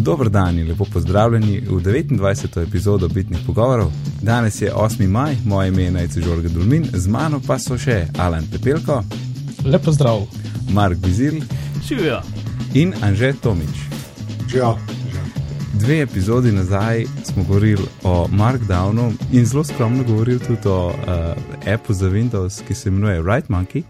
Dobro dan in lepo pozdravljeni v 29. epizodo Bitnih pogovorov. Danes je 8. maj, moje ime je Najce Žorge Dulmin, z mano pa so še Alan Pepelko, Lepo zdrav. Mark Bizil Živijo. in Anže Tomič. Ja, Dve epizodi nazaj smo govorili o Markdownu in zelo skromno govorili tudi o uh, appu za Windows, ki se imenuje Right Monkey.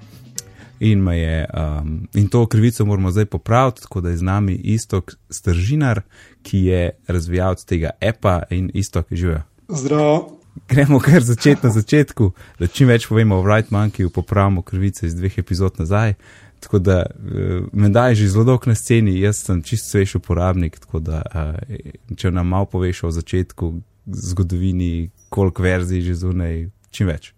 In, je, um, in to krivico moramo zdaj popraviti, tako da je z nami istok Stržinar, ki je razvijalec tega appa in istok živijo. zdravo. Gremo kar začeti na začetku, da čim več povemo o Right Monkeyju, popravimo krivice iz dveh epizod nazaj. Tako da uh, me daj že zelo dolgo na sceni, jaz sem čist svež uporabnik, tako da uh, če nam malo poveš o začetku, zgodovini, koliko verzij že zunaj, čim več.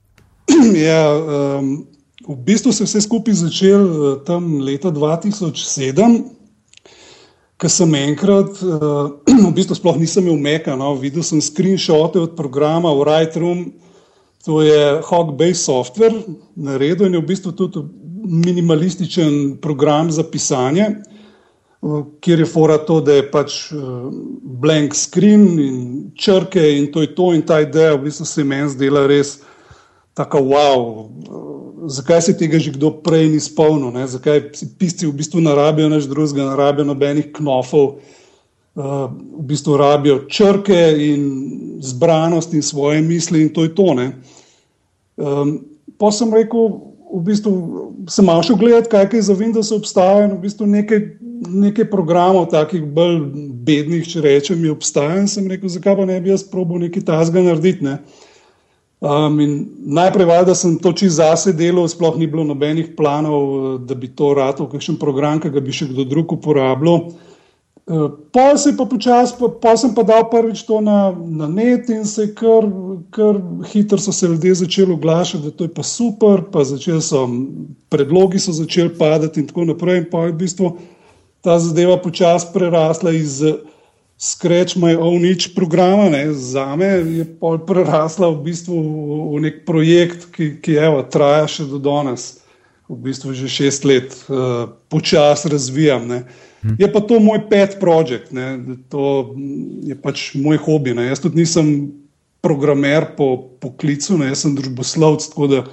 Ja, um, v bistvu se je vse skupaj začel uh, tam leta 2007, ko sem enkrat, uh, v bistvu sploh nisem imel meka, no, videl sem screenshote od programa v Lightroom, to je Hawk-based software, naredil in je v bistvu tudi minimalističen program za pisanje. Uh, Kjer je fora to, da je pač blank screen in črke, in to je to, in ta ideja v bistvu se meni zdela res tako wow. Uh, zakaj se tega že kdo prej ni spomnil, ne? zakaj pisci v bistvu ne rabijo nič drugega, ne rabijo nobenih knofov, uh, v bistvu rabijo črke in zbranost in svoje misli, in to je to. ne. Um, pa sem rekel, v bistvu sem malo šel gledati, kaj je za Windows obstaja in v bistvu nekaj, nekaj programov, takih bolj bednih, če rečem, je obstaja in sem rekel, zakaj pa ne bi jaz probil nekaj tasga narediti. Ne? Um, najprej, valjda, sem to čez zase delal, sploh ni bilo nobenih planov, da bi to ratal, kakšen program, ki ga bi še kdo drug uporabljal. Uh, Pa se je pa počasi, pa, pa sem pa dal prvič to na, na net in se je kar, kar hitro so se ljudje začeli oglašati, da to je pa super, pa začeli so, predlogi so začeli padati in tako naprej. In pa je v bistvu ta zadeva počasi prerasla iz Scratch My Own Itch programa, ne, za me je pol prerasla v bistvu v, nek projekt, ki, ki evo, traja še do danes, v bistvu že šest let, uh, počasi razvijam. Ne. Je pa to moj pet projekt, ne, to je pač moj hobi. Ne. Jaz tudi nisem programer po poklicu, ne, jaz sem družboslovec, tako da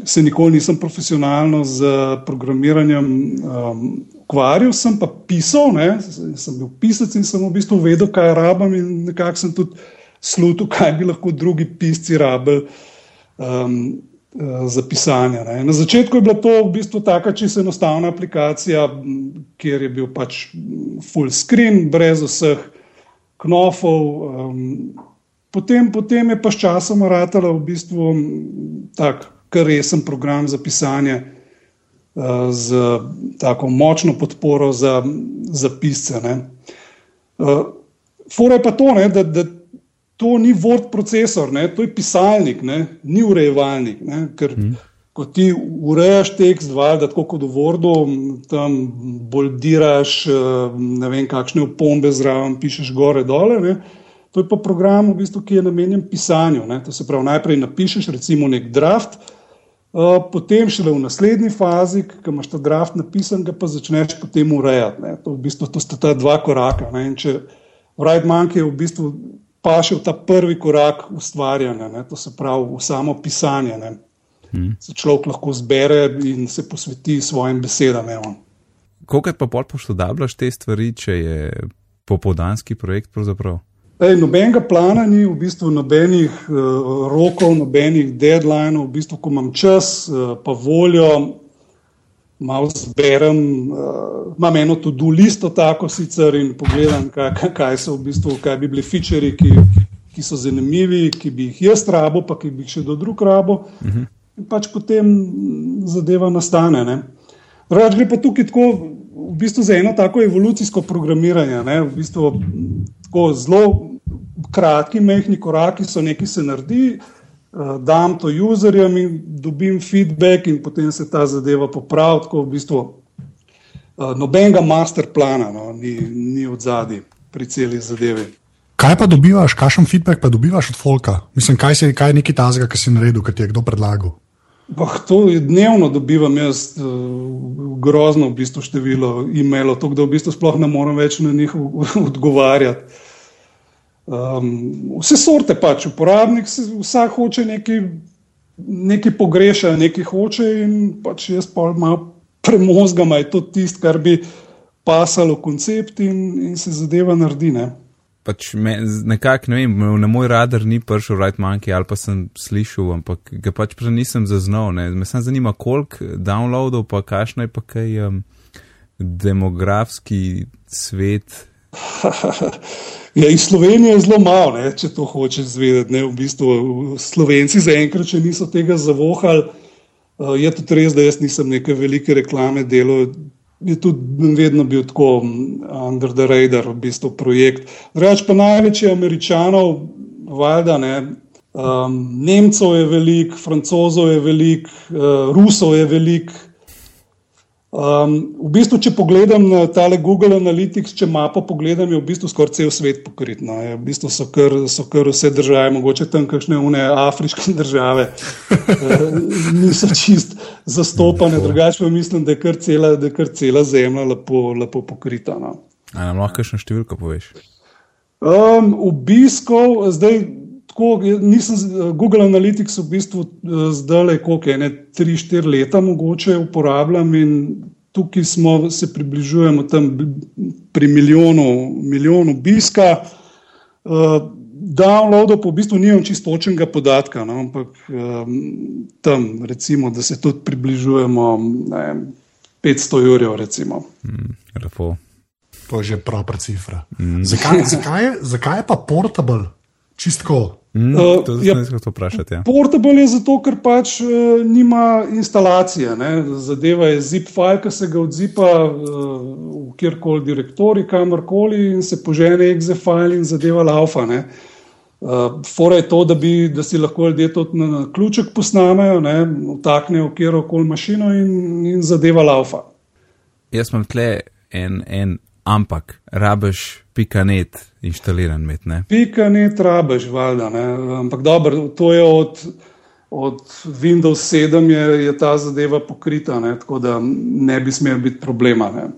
se nikoli nisem profesionalno z programiranjem um, ukvarjal, sem pa pisal, ne, sem bil pisec in sem v bistvu vedel, kaj rabim, in nekako sem tudi slutil, kaj bi lahko drugi pisci rabili um, uh, za pisanje. Ne. Na začetku je bila to v bistvu taka čisto enostavna aplikacija, kjer je bil pač full screen, brez vseh knofov. Um, potem, potem je pa s časom ratala v bistvu tak kar resen program za pisanje z tako močno podporo za, za pisce. ne. Uh, Fora je pa to, ne, da, da to ni Word procesor, ne, to je pisalnik, ne, ni urejevalnik. Ne, ker, mm. Ko ti urejaš tekst, valjda, tako kot v Wordu, tam boldiraš, uh, ne vem, kakšne opombe zraven, pišeš gore, dole. Ne, to je pa program, v bistvu, ki je namenjen pisanju. Ne, to se pravi, najprej napišeš recimo nek draft, Uh, potem šele v naslednji fazi, ko imaš ta draft napisan, ga pa začneš potem urejati. Ne. To, v bistvu, to sta ta dva koraka. Če Wright Monkey je v bistvu pašel ta prvi korak ustvarjanja, ne. to se pravi v samo pisanje. Ne. Hmm. Se človek lahko zbere in se posveti svojim besedam. Evo. Kolikor pa pol poštodabljaš te stvari, če je popoldanski projekt pravzaprav? Ej, nobenega plana ni, v bistvu nobenih uh, rokov, nobenih deadlinov, v bistvu, ko imam čas, uh, pa voljo, malo zberem, uh, imam eno to-do listo, tako sicer in pogledam, kaj, kaj so v bistvu, kaj bi bili featuri, ki, ki so zanimivi, ki bi jih jaz rabo, pa ki bi jih še do drug rabo. Uh -huh. In pač potem zadeva nastane. Ne. Reč gre pa tukaj tako, v bistvu za eno tako evolucijsko programiranje. Ne, v bistvu, tako zelo kratki, mehki koraki so nekaj se naredi, uh, dam to userjem in dobim feedback, in potem se ta zadeva popravi. Tako v bistvu uh, nobenega master plana no, ni, ni od zadaj pri celi zadevi. Kaj pa dobivaš, kakšen feedback pa dobivaš od Folka? Mislim, kaj, se, kaj je neki tazga, ki si naredil, ki ti je kdo predlagal? Bah, to dnevno dobivam jaz uh, grozno v bistvu število e-mailov, tako da v bistvu sploh ne morem več na njih odgovarjati. Um, vse sorte pač, uporabnik, vsak hoče nekaj, nekaj pogreša, nekaj hoče in pač jaz pa malo premozgam, je to tisto, kar bi pasalo koncept in, in se zadeva naredi. Ne? Pač me, nekako, ne vem, na moj radar ni prišel Right Monkey ali pa sem slišal, ampak ga pač prej nisem zaznal. Ne. Me samo zanima, koliko downloadov, pa kakšno je pa kaj um, demografski svet. Ja, iz Slovenije je zelo malo, ne, če to hočeš zvedeti. Ne, v bistvu, Slovenci zaenkrat še niso tega zavohali. Uh, je tudi res, da jaz nisem neke velike reklame delal. Je tudi vedno bil tako under the radar, v bistvu projekt. Reč pa največji američanov, valjda ne. Um, Nemcev je veliko, francozov je veliko, uh, rusov je veliko. Um, v bistvu, če pogledam na tale Google Analytics, če mapo pogledam, je v bistvu skoraj cel svet pokrit. No. V bistvu so kar, so kar vse države, mogoče tam kakšne une afriške države, uh, niso čist zastopane, drugače pa mislim, da je kar cela, da je kar cela zemlja lepo, lepo pokrita. No. A nam lahko še številko poveš? Um, obiskov, zdaj tako, nisem Google Analytics v bistvu eh, zdaj le koliko, ne, tri, štiri leta mogoče uporabljam in tukaj smo se približujemo tam pri milijonu, milijonu obiska. Uh, downloadov pa v bistvu nimam čistočnega podatka, no, ampak um, tam recimo, da se tudi približujemo ne, 500 jurjev recimo. Mm, lepo. To je že prava cifra. Mm. Zakaj, zakaj, zakaj je pa portable? Čistko, Mm, uh, to je zelo ja, vprašati. Ja. Portable je zato, ker pač uh, nima instalacije. Ne? Zadeva je zip file, ki se ga odzipa uh, v kjerkoli direktori, kamorkoli in se požene exe file in zadeva laufa. Uh, fora je to, da, bi, da si lahko ljudje to na ključek posnamejo, vtaknejo v kjerkoli mašino in, in zadeva laufa. Jaz imam tle en, en ampak, rabiš pikanet inštaliran. Pika ne trabaš, valjda. Ne? Ampak dobro, to je od, od Windows 7 je, je ta zadeva pokrita, ne? tako da ne bi smel biti problema. Ne?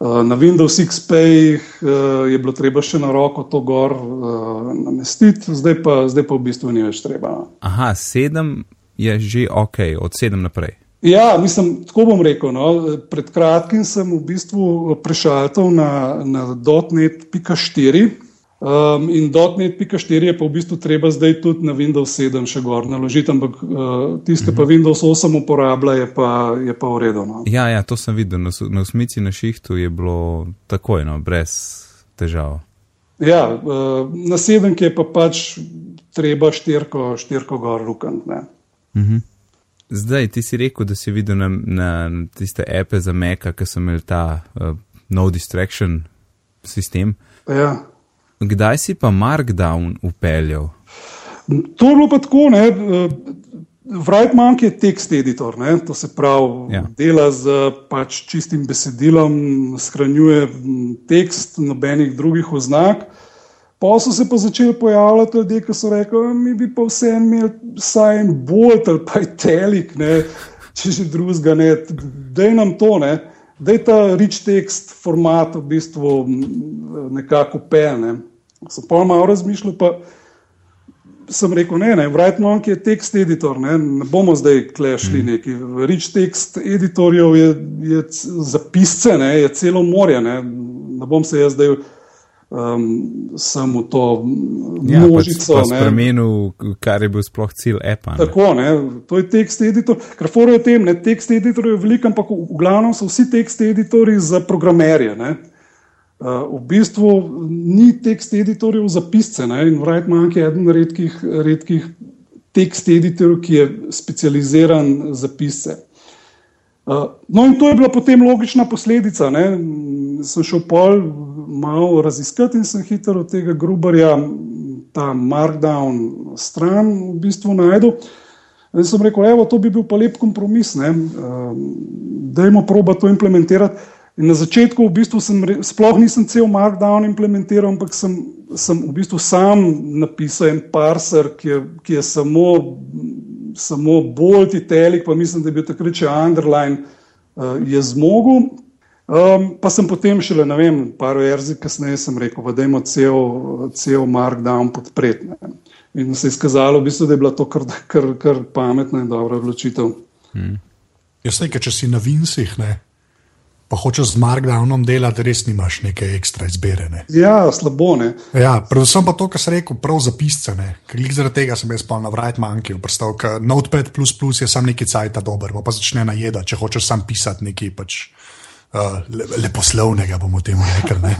Uh, na Windows XP uh, je bilo treba še na roko to gor uh, namestiti, zdaj pa, zdaj pa v bistvu ni več treba. No. Aha, sedem je že ok, od sedem naprej. Ja, mislim, tako bom rekel. No. Pred kratkim sem v bistvu prešaltal na, na dotnet.4 um, in dotnet.4 je pa v bistvu treba zdaj tudi na Windows 7 še gor naložiti, ampak uh, tiste, ki pa mhm. Windows 8 uporablja, je pa, je pa uredno. No. Ja, ja, to sem videl. Na, na usmici na šihtu je bilo takoj, no, brez težav. Ja, uh, na sedemki je pa pač treba štirko, štirko gor rukant. Zdaj, ti si rekel, da si videl na, na tiste ape za Meka, ki so imeli ta uh, no distraction sistem. Ja. Kdaj si pa Markdown upeljal? To je bilo pa tako, ne. Vrajtmank je tekst editor, ne? to se pravi, ja. dela z pač čistim besedilom, shranjuje tekst, nobenih drugih oznak. Pa so se pa začeli pojavljati ljudje, ki so rekli, mi bi pa vse imeli vsaj en bolt ali pa telik, ne, če že drugega ne, da je nam to, ne, da je ta rich text format v bistvu nekako pel. Ne. Sem pa malo razmišljal, pa sem rekel, ne, ne, Wrightmonk je tekst editor, ne, ne bomo zdaj klešli mm. neki. Rich text editorjev je, je za pisce, ne, je celo morje, ne, ne bom se jaz zdaj um, samo to ja, množico. Ja, spremenil, kar je bil sploh cilj EPA. Tako, ne, to je tekst editor. Ker fora je tem, ne, tekst editor je velik, ampak v, v glavnem so vsi tekst editori za programerje. Ne. Uh, v bistvu ni tekst editorjev za pisce ne, in Wrightman je eden redkih, redkih tekst editorjev, ki je specializiran za pisce. Uh, no, in to je bila potem logična posledica. Ne. Sem šel pol malo raziskati in sem hitro od tega grubarja, ta Markdown stran, v bistvu najdel. In sem rekel, evo, to bi bil pa lep kompromis, uh, da imamo proba to implementirati. In na začetku v bistvu sem, sploh nisem cel Markdown implementiral, ampak sem, sem v bistvu sam napisal en parser, ki je, ki je samo samo bolj ti telik, pa mislim, da je bil takrat še underline, uh, je zmogel. Um, pa sem potem šele, ne vem, par verzij kasneje sem rekel, da imamo cel, cel markdown podpreti. In se je izkazalo, v bistvu, da je bila to kar, kar, kar pametna in dobra odločitev. Hmm. Jaz nekaj, če si na vincih, ne, pa hočeš z markdownom delati, res nimaš neke ekstra izbere. Ne. Ja, slabo ne. Ja, predvsem pa to, kar si rekel, prav za pisce. Zaradi tega sem jaz pa na Wright Monkey vrstal, ker Notepad je sam neki cajt dober, pa začne najeda, če hočeš sam pisati nekaj. Pač uh, leposlovnega, bomo temu rekli.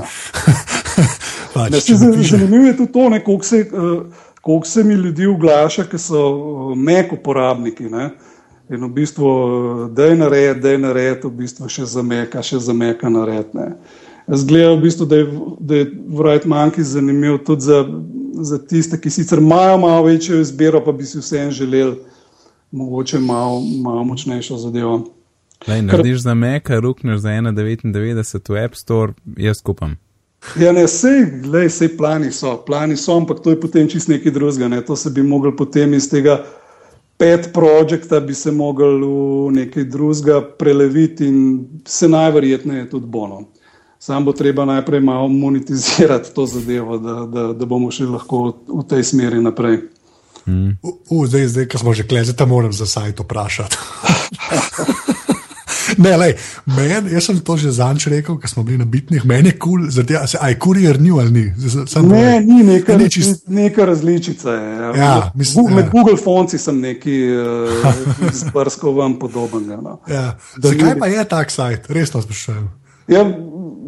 pač, Zanimivo je tudi to, koliko se, uh, se mi ljudi oglaša, ki so uh, mek uporabniki. Ne? In v bistvu, da je nared, da je nared, v bistvu še zameka, še zameka nared. Zgleda, v bistvu, da je, da je Wright Monkey zanimiv tudi za, za tiste, ki sicer imajo malo večjo izbiro, pa bi si vseeno želeli mogoče malo, malo močnejšo zadevo. Lej, narediš za meka, rukneš za 1,99 v App Store, jaz skupam. Ja, ne, sej, lej, sej plani so, plani so, ampak to je potem čist nekaj drugega. Ne. To se bi mogel potem iz tega pet projekta bi se mogel v nekaj drugega preleviti in se najverjetneje tudi bono. Sam bo treba najprej malo monetizirati to zadevo, da, da, da bomo šli lahko v tej smeri naprej. Mm. U, u, zdaj, zdaj, ko smo že klezali, da moram za sajt vprašati. Ne, lej, men, jaz sem to že zanč rekel, ko smo bili na bitnih, meni je kul, cool, aj kurier ni ali ni. Sam ne, boj. ni neka, ne, čist... neka različica. Je, ja. Ja, mislim, Med ja. Google Fonci sem neki uh, eh, zbrskov vam podoben. No. Ja. Zakaj pa je tak sajt? Res to sprašujem. Ja,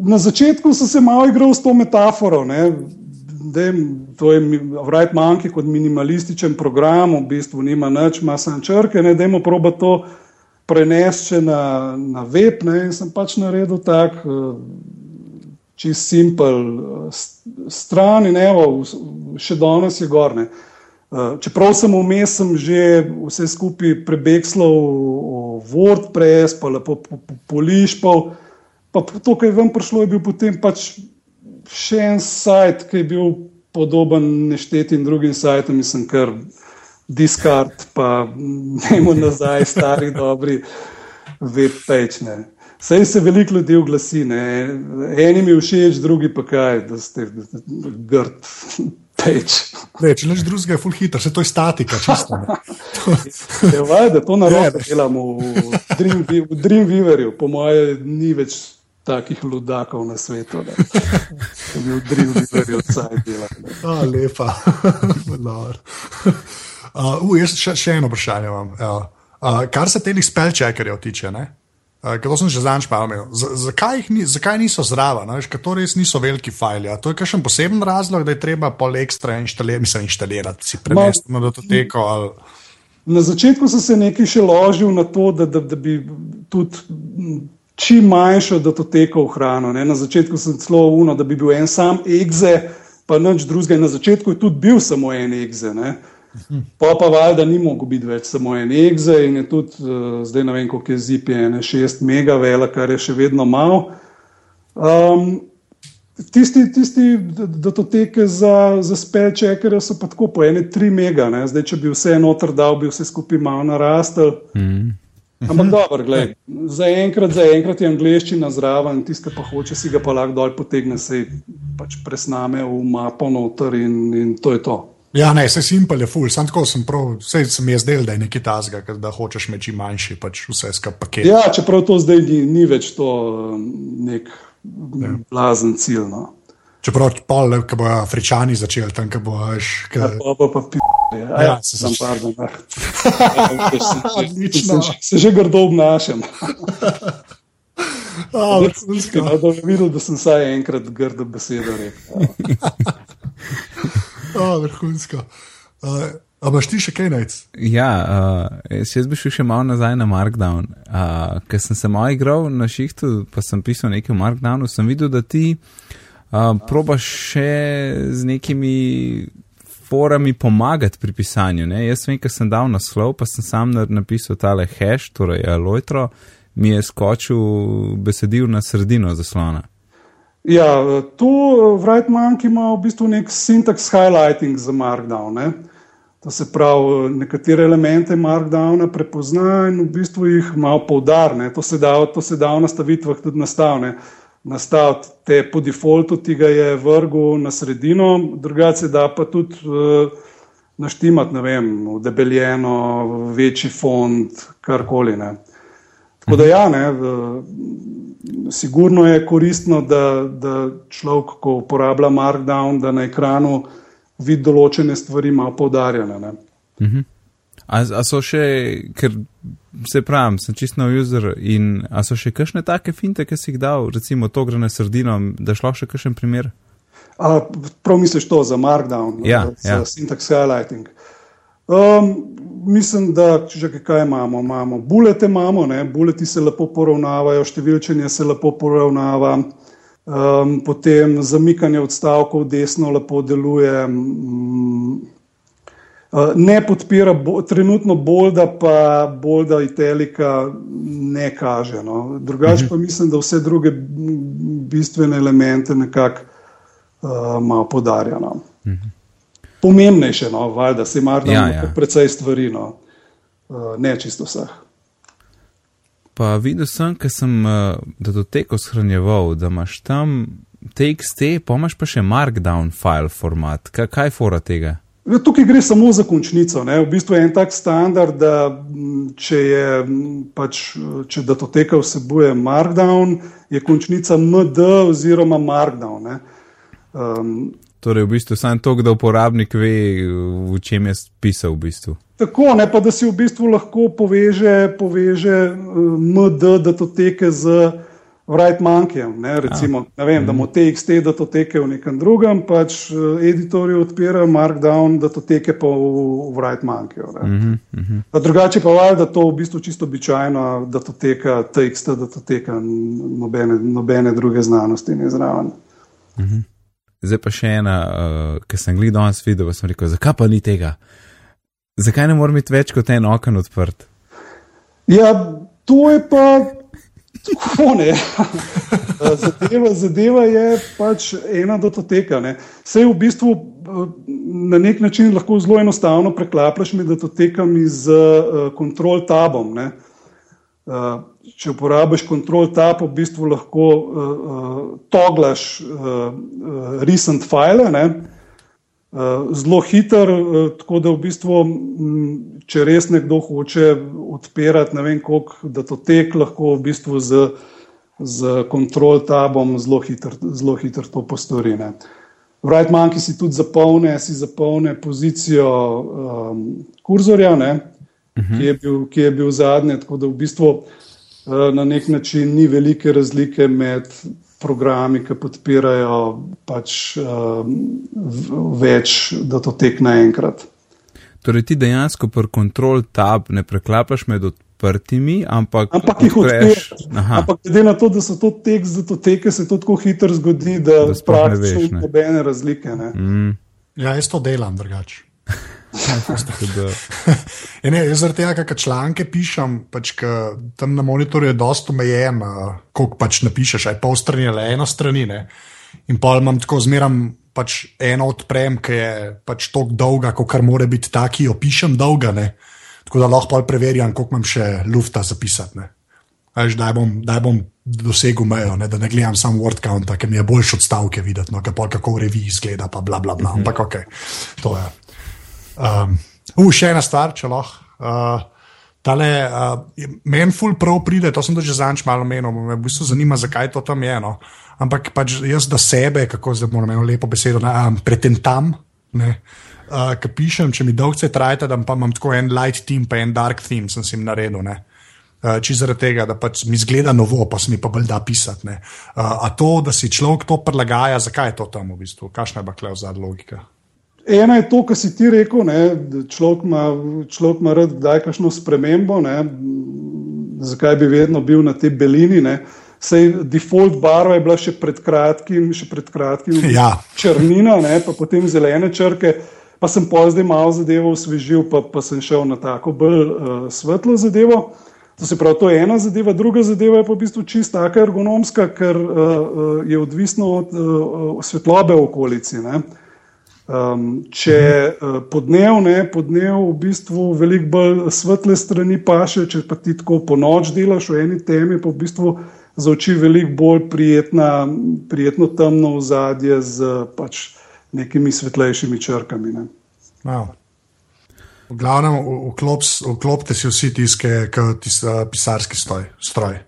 na začetku sem se malo igral s to metaforo. Ne. Dem, to je Wright Monkey kot minimalističen program, v bistvu nima nič, ima samo črke, ne, dajmo proba to prenesti na, na web. Ne, in sem pač naredil tak, eh, čist simpel eh, stran in evo, še danes je gorne. Eh, čeprav sem vmes že vse skupaj prebegsal v WordPress, pa lepo polišpal, pa to, kar je vam prišlo, je bil potem pač še en sajt, ki je bil podoben neštetim drugim sajtom in sem kar diskard, pa nemo nazaj, stari, dobri, web-page. Sej se veliko ljudi oglasi, ne. enim je všeč, drugi pa kaj, da ste grd. Ne, če neš drugega, je full hitter, se to je statika, čisto. Je valjda, to narobe delamo v, Dream, v Dreamweaverju, po moje ni več takih ludakov na svetu, da bi v Dreamweaverju odsaj delali. A, lepa. Uh, uh, jaz še, še eno vprašanje imam. Uh, uh, kar se teh spelčekerjev tiče, uh, to sem že zadnjič pomenil. Zakaj, ni, zakaj niso zraven? To res niso veliki fajli. To je kakšen poseben razlog, da je treba pol ekstra inštalirati, mislim, inštalirati si premestiti na datoteko. Ali... Na začetku sem se nekaj še ložil na to, da, da, da bi tudi čim manjšo datoteko ohranil. Na začetku sem celo uno, da bi bil en sam exe, pa nič drugega. Na začetku je tudi bil samo en exe. Ne? Pa pa valjda ni mogel biti več samo en exe in je tudi, uh, zdaj ne vem, koliko je zip, je ene 6 megavela, kar je še vedno malo. Um, tisti, tisti datoteke za, za spell checker so pa tako po ene 3 mega, ne? zdaj če bi vse noter dal, bi vse skupaj malo narastel. Mm. Ampak dobro, gledaj, za enkrat, za enkrat je angliščina zraven, tiste pa hoče si ga pa lahko dol potegne, se pač presname v mapo noter in, in to je to. Ja, ne, se simpel je ful, sem tako, sem prav, vse sem jaz del, da je nekaj tazga, da hočeš imeti čim manjši, pač vse skupaj paket. Ja, čeprav to zdaj ni, ni več to nek ja. blazen cilj. No. Čeprav pol, ko bojo afričani začeli tam, ko boš. Ka... Ja, pa pa pa pi. Ja, ja, se sem pardon. Odlično. Se, se že grdo obnašam. Oh, da bi videl, da sem vsaj enkrat grdo besedo rekel. oh, vrhunsko. Uh, A imaš ti še kaj najc? Ja, uh, jaz bi šel še malo nazaj na Markdown. Uh, ker sem se malo igral na šihtu, pa sem pisal nekaj v Markdownu, sem videl, da ti uh, probaš še z nekimi forami pomagati pri pisanju. Ne? Jaz ker sem dal naslov, pa sem sam napisal tale hash, torej Lojtro, mi je skočil besedil na sredino zaslona. Ja, to Wright Monkey ima v bistvu nek syntax highlighting za Markdown. Ne? To se pravi, nekatere elemente Markdowna prepozna in v bistvu jih malo poudarne. To se da, to se da v nastavitvah tudi nastavne. Nastaviti te po defaultu, ti ga je vrgel na sredino, drugače da pa tudi uh, naštimati, ne vem, v debeljeno, večji fond, karkoli. Ne. Tako da ja, ne, uh, sigurno je koristno, da, da človek, ko uporablja Markdown, da na ekranu vidi določene stvari malo poudarjene. Uh -huh. a, a so še, ker se pravim, sem čist nov user in a so še kakšne take finte, ki si jih dal, recimo to gre na sredino, da šlo še kakšen primer? A, prav misliš to za Markdown, ja, za, ja. za syntax highlighting. Um, mislim, da že kaj imamo, imamo bulete, imamo, ne? buleti se lepo poravnavajo, številčenje se lepo poravnava, um, potem zamikanje odstavkov desno lepo deluje. Um, ne podpira bo, trenutno bolda, pa bolda itelika ne kaže. No? Drugače pa mislim, da vse druge bistvene elemente nekako uh, malo podarjamo. Mhm. Pomembnejše, no, valjda, se ima Ja, ja. precej stvari, no. uh, ne čisto vseh. Pa videl sem, ker sem uh, datoteko shranjeval, da imaš tam TXT, pa imaš pa še Markdown file format. Kaj, kaj fora tega? Ja, Tukaj gre samo za končnico. Ne. V bistvu je en tak standard, da če, je, pač, če datoteka vsebuje Markdown, je končnica MD oziroma Markdown. Ne. Um, Torej, v bistvu samo to, da uporabnik ve, v čem je pisal v bistvu. Tako, ne pa da si v bistvu lahko poveže, poveže uh, MD datoteke z Write Monkeyjem. Ne, recimo, ne vem, da mu TXT datoteke v nekem drugem, pač uh, editorji odpirajo Markdown datoteke pa v, v Write Monkeyju. ne. Mhm, mhm. Pa drugače pa valjda to v bistvu čisto običajno datoteka, TXT datoteka, n- nobene, nobene druge znanosti ni zraven. Zdaj pa še ena, uh, ki sem gledal danes video, sem rekel, zakaj pa ni tega? Zakaj ne morem imeti več kot en okno odprt? Ja, to je pa tako ne. zadeva, zadeva je pač ena datoteka. Ne. Sej v bistvu eh, na nek način lahko zelo enostavno preklapljaš med datotekami z uh, kontrol tabom. Ne. Uh, če uporabiš kontrol tab, v bistvu lahko uh, uh, toglaš uh, uh, recent file. Ne. Uh, zelo hiter, uh, tako da v bistvu, m, če res nekdo hoče odpirati, ne vem, koliko datotek, lahko v bistvu z, z kontrol tabom zelo hiter, zelo hiter to postori. Ne. Right Monkey si tudi zapolne, si zapolne pozicijo um, kurzorja, ne, uh -huh. ki, je bil, ki je bil zadnji, tako da v bistvu uh, na nek način ni velike razlike med programi, ki podpirajo pač, uh, več datotek naenkrat. Torej, ti dejansko pri kontrol tab ne preklapaš med odprtimi, ampak, Ampak jih odpreš. Ampak glede na to, da so to tekst datoteke, se to tako hitro zgodi, da, Da ne veš, ne. nobene razlike. Ne. mm, Ja, jaz to delam drugače. Ja, ne, jaz zaradi tega, ker članke pišem, pač, tam na monitorju je dosta omejen, uh, koliko pač napišeš, aj pol strani ali eno strani. Ne? In pa imam tako zmeram pač eno odprem, ki je pač tako dolga, kot kar mora biti ta, ki jo pišem dolga. Ne? Tako da lahko preverjam, koliko imam še lufta zapisati. Veš, daj, bom, daj bom dosegel mejo, ne, da ne gledam samo word count, ker mi je boljši odstavke videti, no, ker pol kako v reviji izgleda, pa bla bla bla. Ampak ok, to je. Um, uh, še ena stvar, če lahko. Uh, Tale, uh, meni ful prav pride, to sem že zanč malo menil, me v bistvu zanima, zakaj to tam je. No. Ampak pač jaz da sebe, kako zdaj moram eno lepo besedo, ne, um, pretentam, ne, uh, ki pišem, če mi dolgce trajate, da pa imam tako en light theme, pa en dark theme, sem si jim naredil. Ne. Uh, Če zaradi tega, da pač mi zgleda novo, pa se mi pa bolj da pisati. ne. Uh, a to, da si človek to prilagaja, zakaj je to tam v bistvu, kakšna je pa kleo zadnja logika? Ena je to, kar si ti rekel, ne, da človek ima, človek ima rad kdaj kakšno spremembo, ne, zakaj bi vedno bil na tej belini. Ne. Sej default barva je bila še pred kratkim, še pred kratkim Ja. črnina, ne, pa potem zelene črke, pa sem pa zdaj malo zadevo osvežil, pa, pa sem šel na tako bolj uh, svetlo zadevo. To se pravi, to je ena zadeva, druga zadeva je pa v bistvu čisto taka ergonomska, ker uh, uh, je odvisno od uh, svetlobe v okolici. Ne. Um, če uh, podnev, ne, podnev v bistvu veliko bolj svetle strani paše, če pa ti tako po noč delaš v eni temi, pa v bistvu za oči veliko bolj prijetna, prijetno temno ozadje z pač, nekimi svetlejšimi črkami. Ne. Wow. V glavnem, vklopite si vsi tiske, kot tis, uh, pisarski stoj, stroj.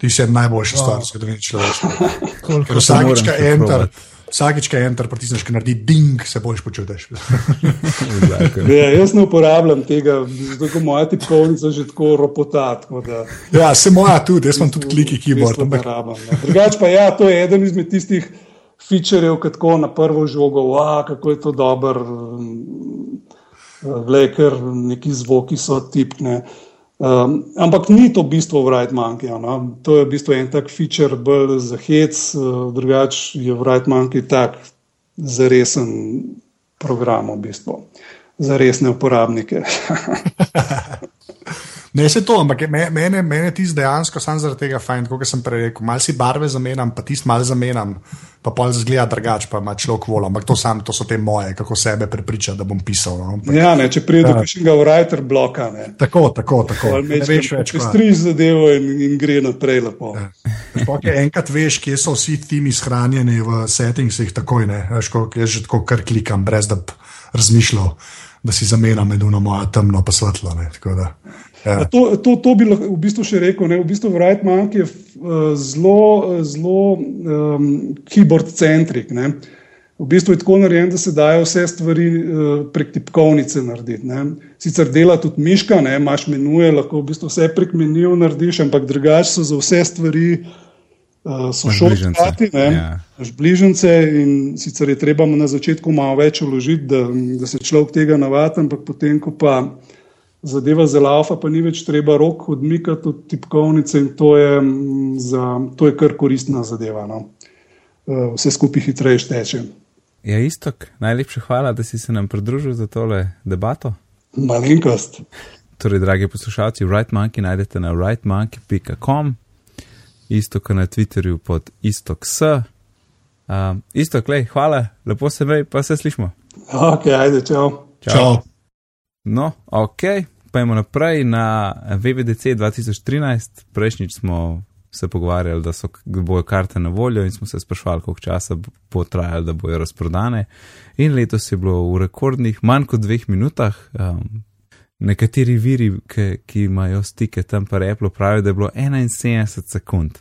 Ti si najboljši stvar, oh. zgodovini človeštva. Vsakič, kaj enter. Vsakič, kaj enter, pritisneš, ki naredi ding, se boš počutiš. ja, jaz ne uporabljam tega, zato je moja tipkovnica že tako ropotat. Da... Ja, se moja tudi, jaz imam tudi kliki keyboard. Drugač pa ja, to je eden izmed tistih featurejev, ki tako na prvo žogo, wow, kako je to dober, vleker, neki zvoki so tipne. Um, ampak ni to bistvo v Right Monkey. No? To je v bistvu en tak feature, bolj za hec, uh, drugače je v Right Monkey tak za resen program, v bistvu. za resne uporabnike. Ne, se to, ampak mene, mene ti dejansko sam zaradi tega fajn, kot sem prej rekel. Mal si barve zamenjam, pa tisti mal zamenjam, pa pol zgleda drugače, pa ima človek volo. Ampak to, sam, to so te moje, kako sebe prepriča, da bom pisal. No? Ampak, ja, ne, če pridem do kakšnega writer bloka. Ne. Tako, tako, tako. Ne veš več. Če striž zadevo in, in gre naprej lepo. Ja. Enkrat veš, kje so vsi timi shranjeni v settingsih, takoj ne. Veš, jaz že tako kar klikam, brez da bi razmišljal, da si zamenjam med uno mojo temno pa svetlo. Ne, Ja. To, to, to bi lahko v bistvu še rekel. Ne? V bistvu Wright Monk je uh, zelo, zelo um, keyboard-centrik. V bistvu je tako narejen, da se dajo vse stvari uh, prek tipkovnice narediti. Ne? Sicer dela tudi miška, ne? imaš menuje, lahko v bistvu vse prek meniju narediš, ampak drugače so za vse stvari. Uh, so šolski, ja. bližnjice, in sicer je treba na začetku malo več uložiti, da, da se človek tega navadi, ampak potem, ko pa uh, zadeva zelo lava, pa ni več treba rok odmikati od tipkovnice in to je, mm, za, to je kar koristna zadeva. No. Eh, vse skupaj hitreje teče. Ja, istok, najlepša hvala, da si se nam pridružil za tole debato. Malenkost. Torej, dragi poslušalci, Right Monkey najdete na rightmonkey.com, isto kot na Twitterju pod istoks. Uh, isto, klej, hvala, lepo se vej, pa se slišmo. Ok, ajde, čau. Čau. čau. No, ok, imamo naprej na VVDC 2013. Prejšnjič smo se pogovarjali, da so bojo karte na voljo in smo se sprašvali, koliko časa bo trajalo, da bojo razprodane. In letos je bilo v rekordnih, manj kot dveh minutah. Um, nekateri viri, ki, ki imajo stike tam pa Apple, pravijo, da je bilo 71 sekund.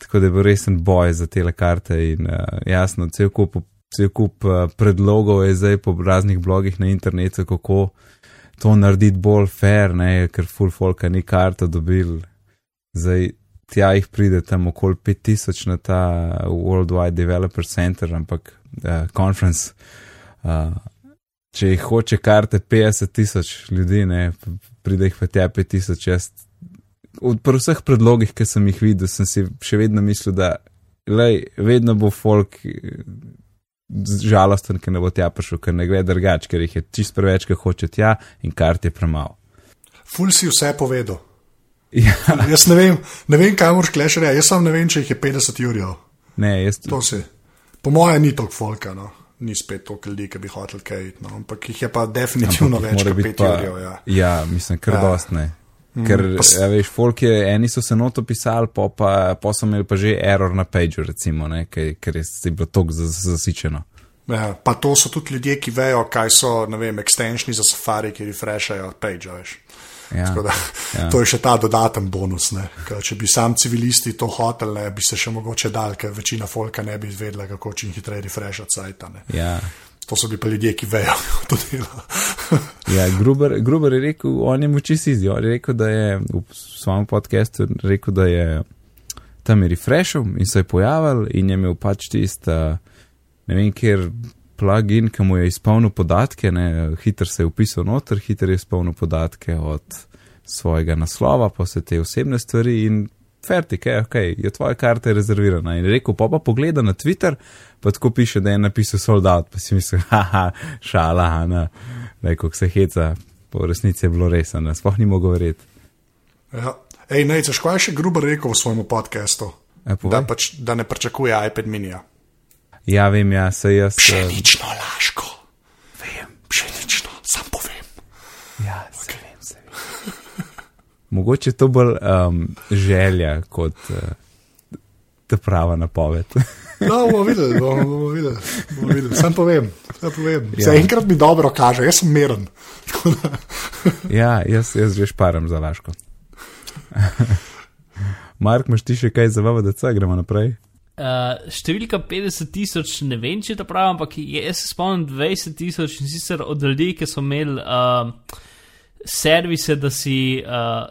Tako da je bil resen boj za te karte in uh, jasno, cel kup cel kup uh, predlogov je zdaj po raznih blogih na internetu, kako to narediti bolj fair, ne, ker full folka ni karta dobil. Zdaj tja jih pride tam okoli 5000 na ta Worldwide Developer Center, ampak uh, conference. Uh, če jih hoče karte 50 tisoč ljudi, ne, pride jih pa tja 5000. Jaz, od vseh predlogih, ki sem jih videl, sem si še vedno mislil, da lej, vedno bo folk žalosten, ker ne bo tja prišel, ker ne gre drugače, ker jih je čist preveč, ker hoče tja in kart je premalo. Ful si vse povedal. Ja. Jaz ne vem, ne vem kaj moraš klešati, jaz sam ne vem, če jih je 50 jurjev. Ne, jaz to si. Po mojem ni toliko folka, no. ni spet toliko ljudi, ki bi hotel kaj, no. ampak jih je pa definitivno več kot 5 jurjev. Ja. ja, mislim, ker ja. dost ne. Mm, Ker, mm, ja, veš, folk je, eni so se noto pisali, pa, pa, pa so imeli pa že error na pageu, recimo, ne, ker, ker je bilo tako zasičeno. Ja, pa to so tudi ljudje, ki vejo, kaj so, ne vem, extensioni za safari, ki refreshajo page, veš. Ja, da, ja. To je še ta dodaten bonus. Če bi sam civilisti to hoteli, bi se še mogoče dal, ker večina folka ne bi izvedela, kako čim hitreje refreshati sajta. Ja. To so bili pa ljudje, ki vejo to delo. ja, Gruber, Gruber je rekel, on je moči si zdi. On je rekel, da je v svojem podkastu rekel, da je tam je refreshal in se je pojavil in je imel pač tista, ne vem, kjer plugin, ki mu je izpolnil podatke, ne, hiter se je upisal noter, hiter je izpolnil podatke od svojega naslova, pa vse te osebne stvari in fertik, je, ok, je tvoja karta rezervirana. In rekel, pa pa pogleda na Twitter, pa tako piše, da je napisal soldat, pa si misli, haha, šala, na, neko se heca, po resnici je bilo res, ne, sploh ni mogel verjeti. Ja. Ej, ne, češ kaj še grubo rekel v svojem podkastu? E, da, pač, da ne pričakuje iPad minija. Ja, vem, ja, se jaz. eh, Pšenično laško. Vem, pšenično, sam povem. Ja, se okay. vem, se vem. Mogoče je to bolj um, želja kot uh, ta prava napoved. No, bomo videli, bomo, bomo videli. Bomo videli. Sam povem, sam povem. Ja. Zaenkrat mi dobro kaže, jaz sem da- ja, jaz, jaz že šparam za laško. Mark, imaš ti še kaj za VVDC, gremo naprej? Uh, številka 50 tisoč, ne vem, če je to prav, ampak jaz se spomnim 20 tisoč in sicer od ljudi, ki so imeli uh, servise, da, si, uh,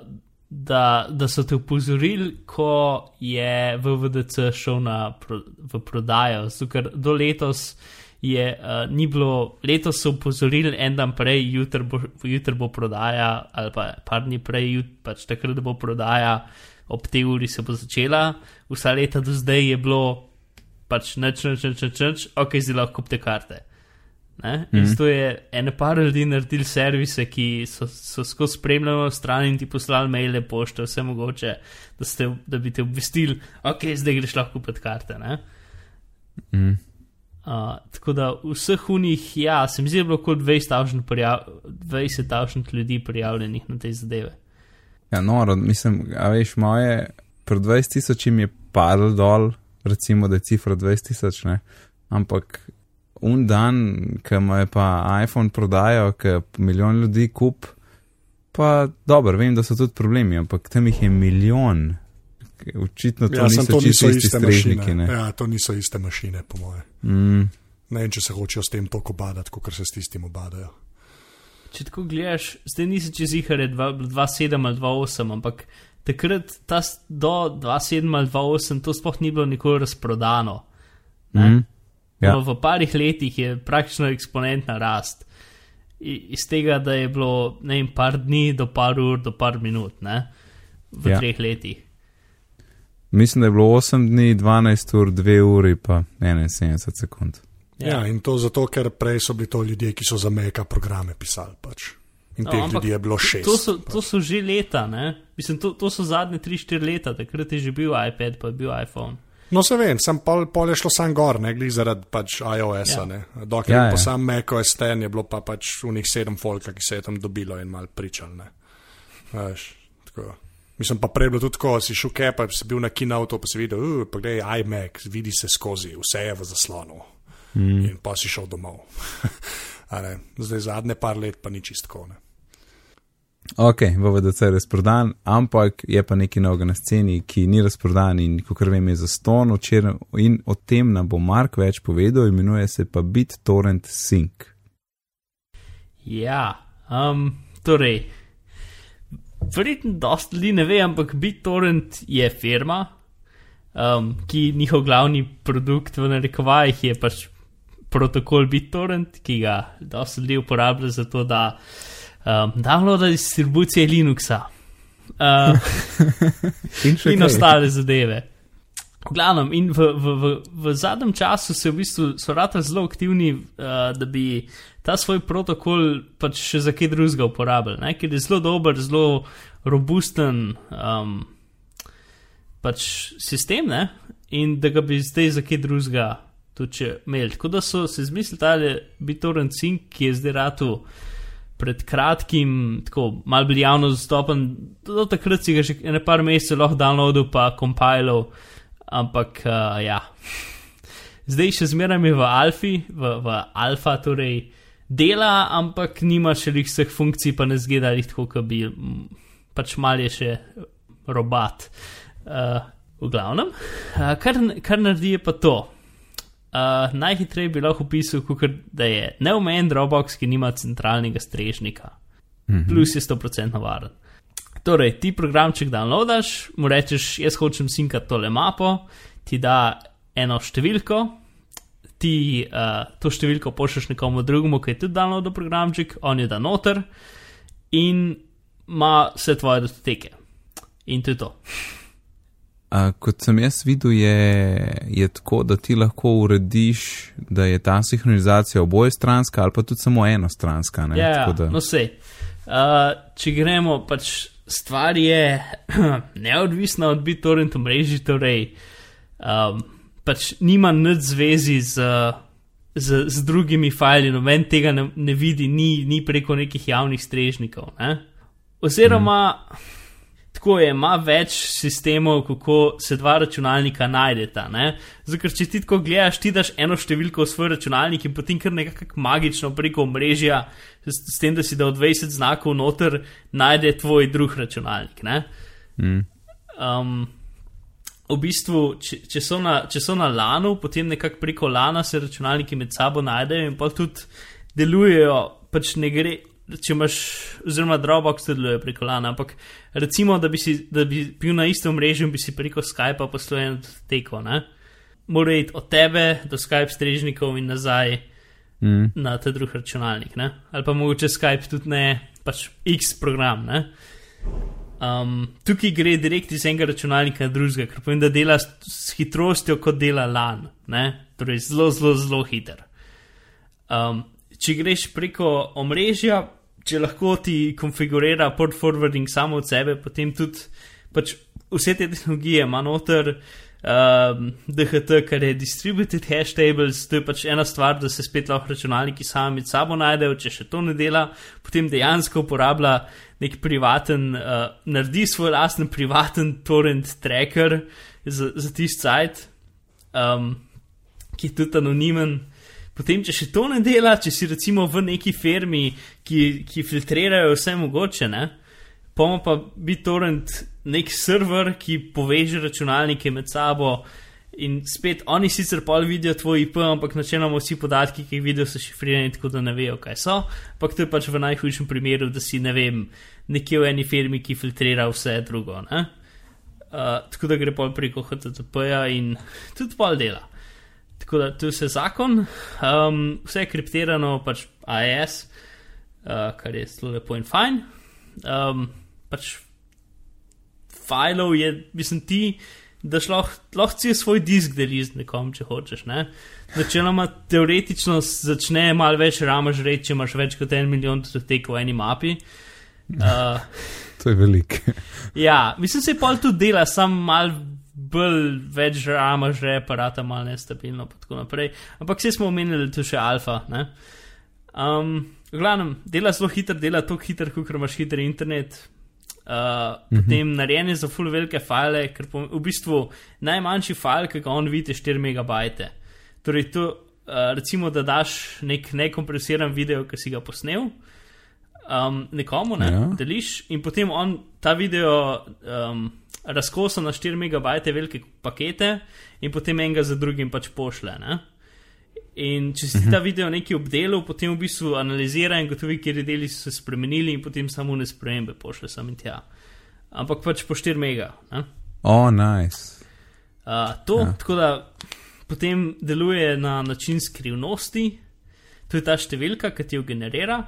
da, da so te upozorili, ko je VVDC šel na, pro, v prodajo. Ker do letos je uh, ni bilo, letos so upozorili en dan prej, jutri bo, jutr bo prodaja, ali pa par dni prej, jut, pač takrat, bo prodaja ob tej uri se bo začela, vsa leta do zdaj je bilo pač nič, nič, nič, nič, nič ok, zdaj lahko kupite karte. Ne? In mm. to je ene par ljudi naredili servise, ki so, so skozi spremljeno stran in ti poslali maile, pošte, vse mogoče, da, ste, da bi te obvestili, ok, zdaj greš lahko kupiti karte. Ne? Mm. Uh, tako da vseh unih, ja, se mi zdi, da je bilo kot 20 prijav, 20 ljudi prijavljenih na te zadeve. Ja, noro, mislim, a veš, moje, pred 20 tisočim je padlo dol, recimo, da je cifra 20 tisoč. Ampak un dan, ki mu je pa iPhone prodajal, ki milijon ljudi kup, pa dobro, vem, da so tudi problemi, ampak tam jih je milijon. Očitno to Ja, niso to niso isti iste strežniki, mašine. ne. Ja, to niso iste mašine, po moje. Mm, Ne vem, če se hočejo s tem toliko badati, kot se s tistim obadajo. Če tako gledaš, zdaj nisi čez jihar 2.7 ali 2.8, ampak takrat ta, do 2.7 ali 2.8 to sploh ni bilo nikoli razprodano. Ne? mm, ja. No, v parih letih je praktično eksponentna rast. I, iz tega, da je bilo ne vem, par dni do par ur, do par minut, ne? v Ja. treh letih. Mislim, da je bilo 8 dni, 12 ur, 2 uri, pa 71 sekund. Ja. ja, in to zato, ker prej so bili to ljudje, ki so za meka programe pisali. Pač. In No, teh ljudi je bilo šest. To so, to so že leta, ne? Mislim, to, to so zadnje 3-4 leta, takrat je že bil iPad, pa je bil iPhone. No, se vem, sem pol, pol je šlo sam gor, ne glede zaradi pač iOS-a. Ja. Dokler Ja, ja, ja. sam macOS ten, je bilo pa pač unih sedem folka, ki se je tam dobilo in mal pričal. Ne. Veš, tako. Mislim pa prej bilo tudi tako, si šel kaj, pa si bil na kinautu, pa si videl, uh, pa gledaj, iMac, vidi se skozi, vse je v zaslonu. Mm. In pa si šel domov. Zdaj zadnje par let pa ni čistko. Ne. Ok, VVDC je razprodan, ampak je pa nekaj novega na sceni, ki ni razprodan in kot vem je za ston včeraj in o tem nam bo Mark več povedal, imenuje se pa BitTorrent Sync. Ja, um, torej, verjetno dosta ljudi ne ve, ampak BitTorrent je firma, um, ki njihov glavni produkt v narekovajih je pač protokol BitTorrent, ki ga dosta ljudi uporablja za to, da um, downloada distribucije Linuxa. Uh, In in kaj? ostale zadeve. V glavnem, in v, v, v, v zadnjem času se v bistvu so rata zelo aktivni, uh, da bi ta svoj protokol pač še za kaj drugega uporabljali, ne? ker je zelo dober, zelo robusten um, pač sistem ne? in da ga bi zdaj za kaj drugega tudi imeli. Tako da so se zmislili tale BitTorrent Sync, ki je zdaj ratu pred kratkim, tako malo bil javno zastopen, do takrat si ga že ne par mesecev lahko downloadil, pa compilal, ampak uh, ja. Zdaj še zmeraj je v alfi, v, v alfa, torej dela, ampak nima še lih vseh funkcij, pa ne zgleda jih tako, kot bi, pač mal je še robat. Uh, v glavnem, uh, kar, kar naredi je pa to. Uh, najhitreje bi lahko opisal, kot da je neomejen Dropbox, ki nima centralnega strežnika, mm -hmm. plus je 100% varen. Torej, ti programček downloadaš, mu rečeš, jaz hočem sinkati tole mapo, ti da eno številko, ti uh, to številko pošlješ nekomu drugemu, ki je tudi downloadil programček, on je da noter in ima vse tvoje datoteke. In to je to. A, kot sem jaz videl, je, je tako, da ti lahko urediš, da je ta sinhronizacija oboje stranska ali pa tudi samo enostranska. Ne? Ja, Tako da, no sej. Uh, če gremo, pač stvar je neodvisna od BitTorrent mreži, torej um, pač nima nič zvezi z, z, z drugimi fajli, noben tega ne, ne vidi, ni, ni preko nekih javnih strežnikov. Ne? Oziroma, mm. Tako je, ima več sistemov, kako se dva računalnika najdeta. Zato, če ti tako gledaš, ti daš eno številko v svoj računalnik in potem kar nekako magično preko mrežja, s, s tem, da si dal 20 znakov noter, najde tvoj drug računalnik. Mm. Um, v bistvu, če, če, so na, če so na lanu, potem nekako preko lana se računalniki med sabo najdejo in pa tudi delujejo, pač ne gre. Če imaš, oziroma Dropbox deluje preko lana, ampak recimo, da bi, si, da bi bil na istem mrežu in bi si preko Skypa poslojen teko, mora iti od tebe do Skype strežnikov in nazaj Mm. na ta drug računalnik, ne? ali pa mogoče Skype tudi ne, pač X program. Ne? Um, tukaj gre direkt iz enega računalnika na drugega, ker povem, da dela s, s hitrostjo, kot dela LAN, ne? torej zelo, zelo, zelo hiter. Um, če greš preko omrežja, če lahko ti konfigurira port forwarding samo od sebe, potem tudi pač vse te tehnologije ima noter. Um, DHT, kar je distributed hash tables, to je pač ena stvar, da se spet lahko računalniki sami med sabo najdejo, če še to ne dela, potem dejansko uporablja nek privaten, uh, naredi svoj lasten privaten torrent tracker za, za tisti sajt, um, ki je tudi anonimen. Potem, če še to ne dela, če si recimo v neki firmi, ki, ki filtrirajo vse mogoče, ne, pomo pa BitTorrent nek server, ki poveže računalnike med sabo. In spet oni sicer pol vidijo tvoj IP, ampak načeloma vsi podatki, ki jih vidijo, so šifrirani, tako da ne vejo, kaj so. Ampak to je pač v najhujšem primeru, da si ne vem, nekje v eni firmi, ki filtrira vse drugo. Uh, tako da gre pol preko HTTP-ja in tudi pol dela. Tako da to je vse zakon, um, vse je kriptirano, pač AES, uh, kar je zelo lepo in fajn. Um, pač filov je, mislim, ti, da lahko si svoj disk deliš z nekom, če hočeš. Ne? Načeloma, teoretično začne malo več rama žreti, če imaš več kot en milijon dotekov v eni mapi. Uh, To je veliko. ja, mislim, se pol tudi dela, sam mal bolj več rama žre, aparata malo nestabilno in tako naprej. Ampak vse smo omenili, da to še alfa. Ne? Um, v glavnem, dela zelo hitro, dela tako hitro, kot imaš hiter internet. Uh, potem narejen je za full velike file, ker po, v bistvu najmanjši file, ki ga on vidi, je 4 megabajte. Torej, to, uh, recimo, da daš nek nekompresiran video, ki si ga posnel, um, nekomu, ne, Ja. deliš, in potem on ta video um, razkosa na 4 megabajte velike pakete, in potem enega za drugim pač pošle. Ne? In če si ti ta video nekaj obdelal, potem v bistvu analizira in gotovi, kje deli so se spremenili, in potem samo ne spremembe pošle sam in tja. Ampak pač po 4 mega. Ne? O, oh, nice. Uh, to, ja. tako da potem deluje na način skrivnosti, to je ta številka, ki ti jo generira.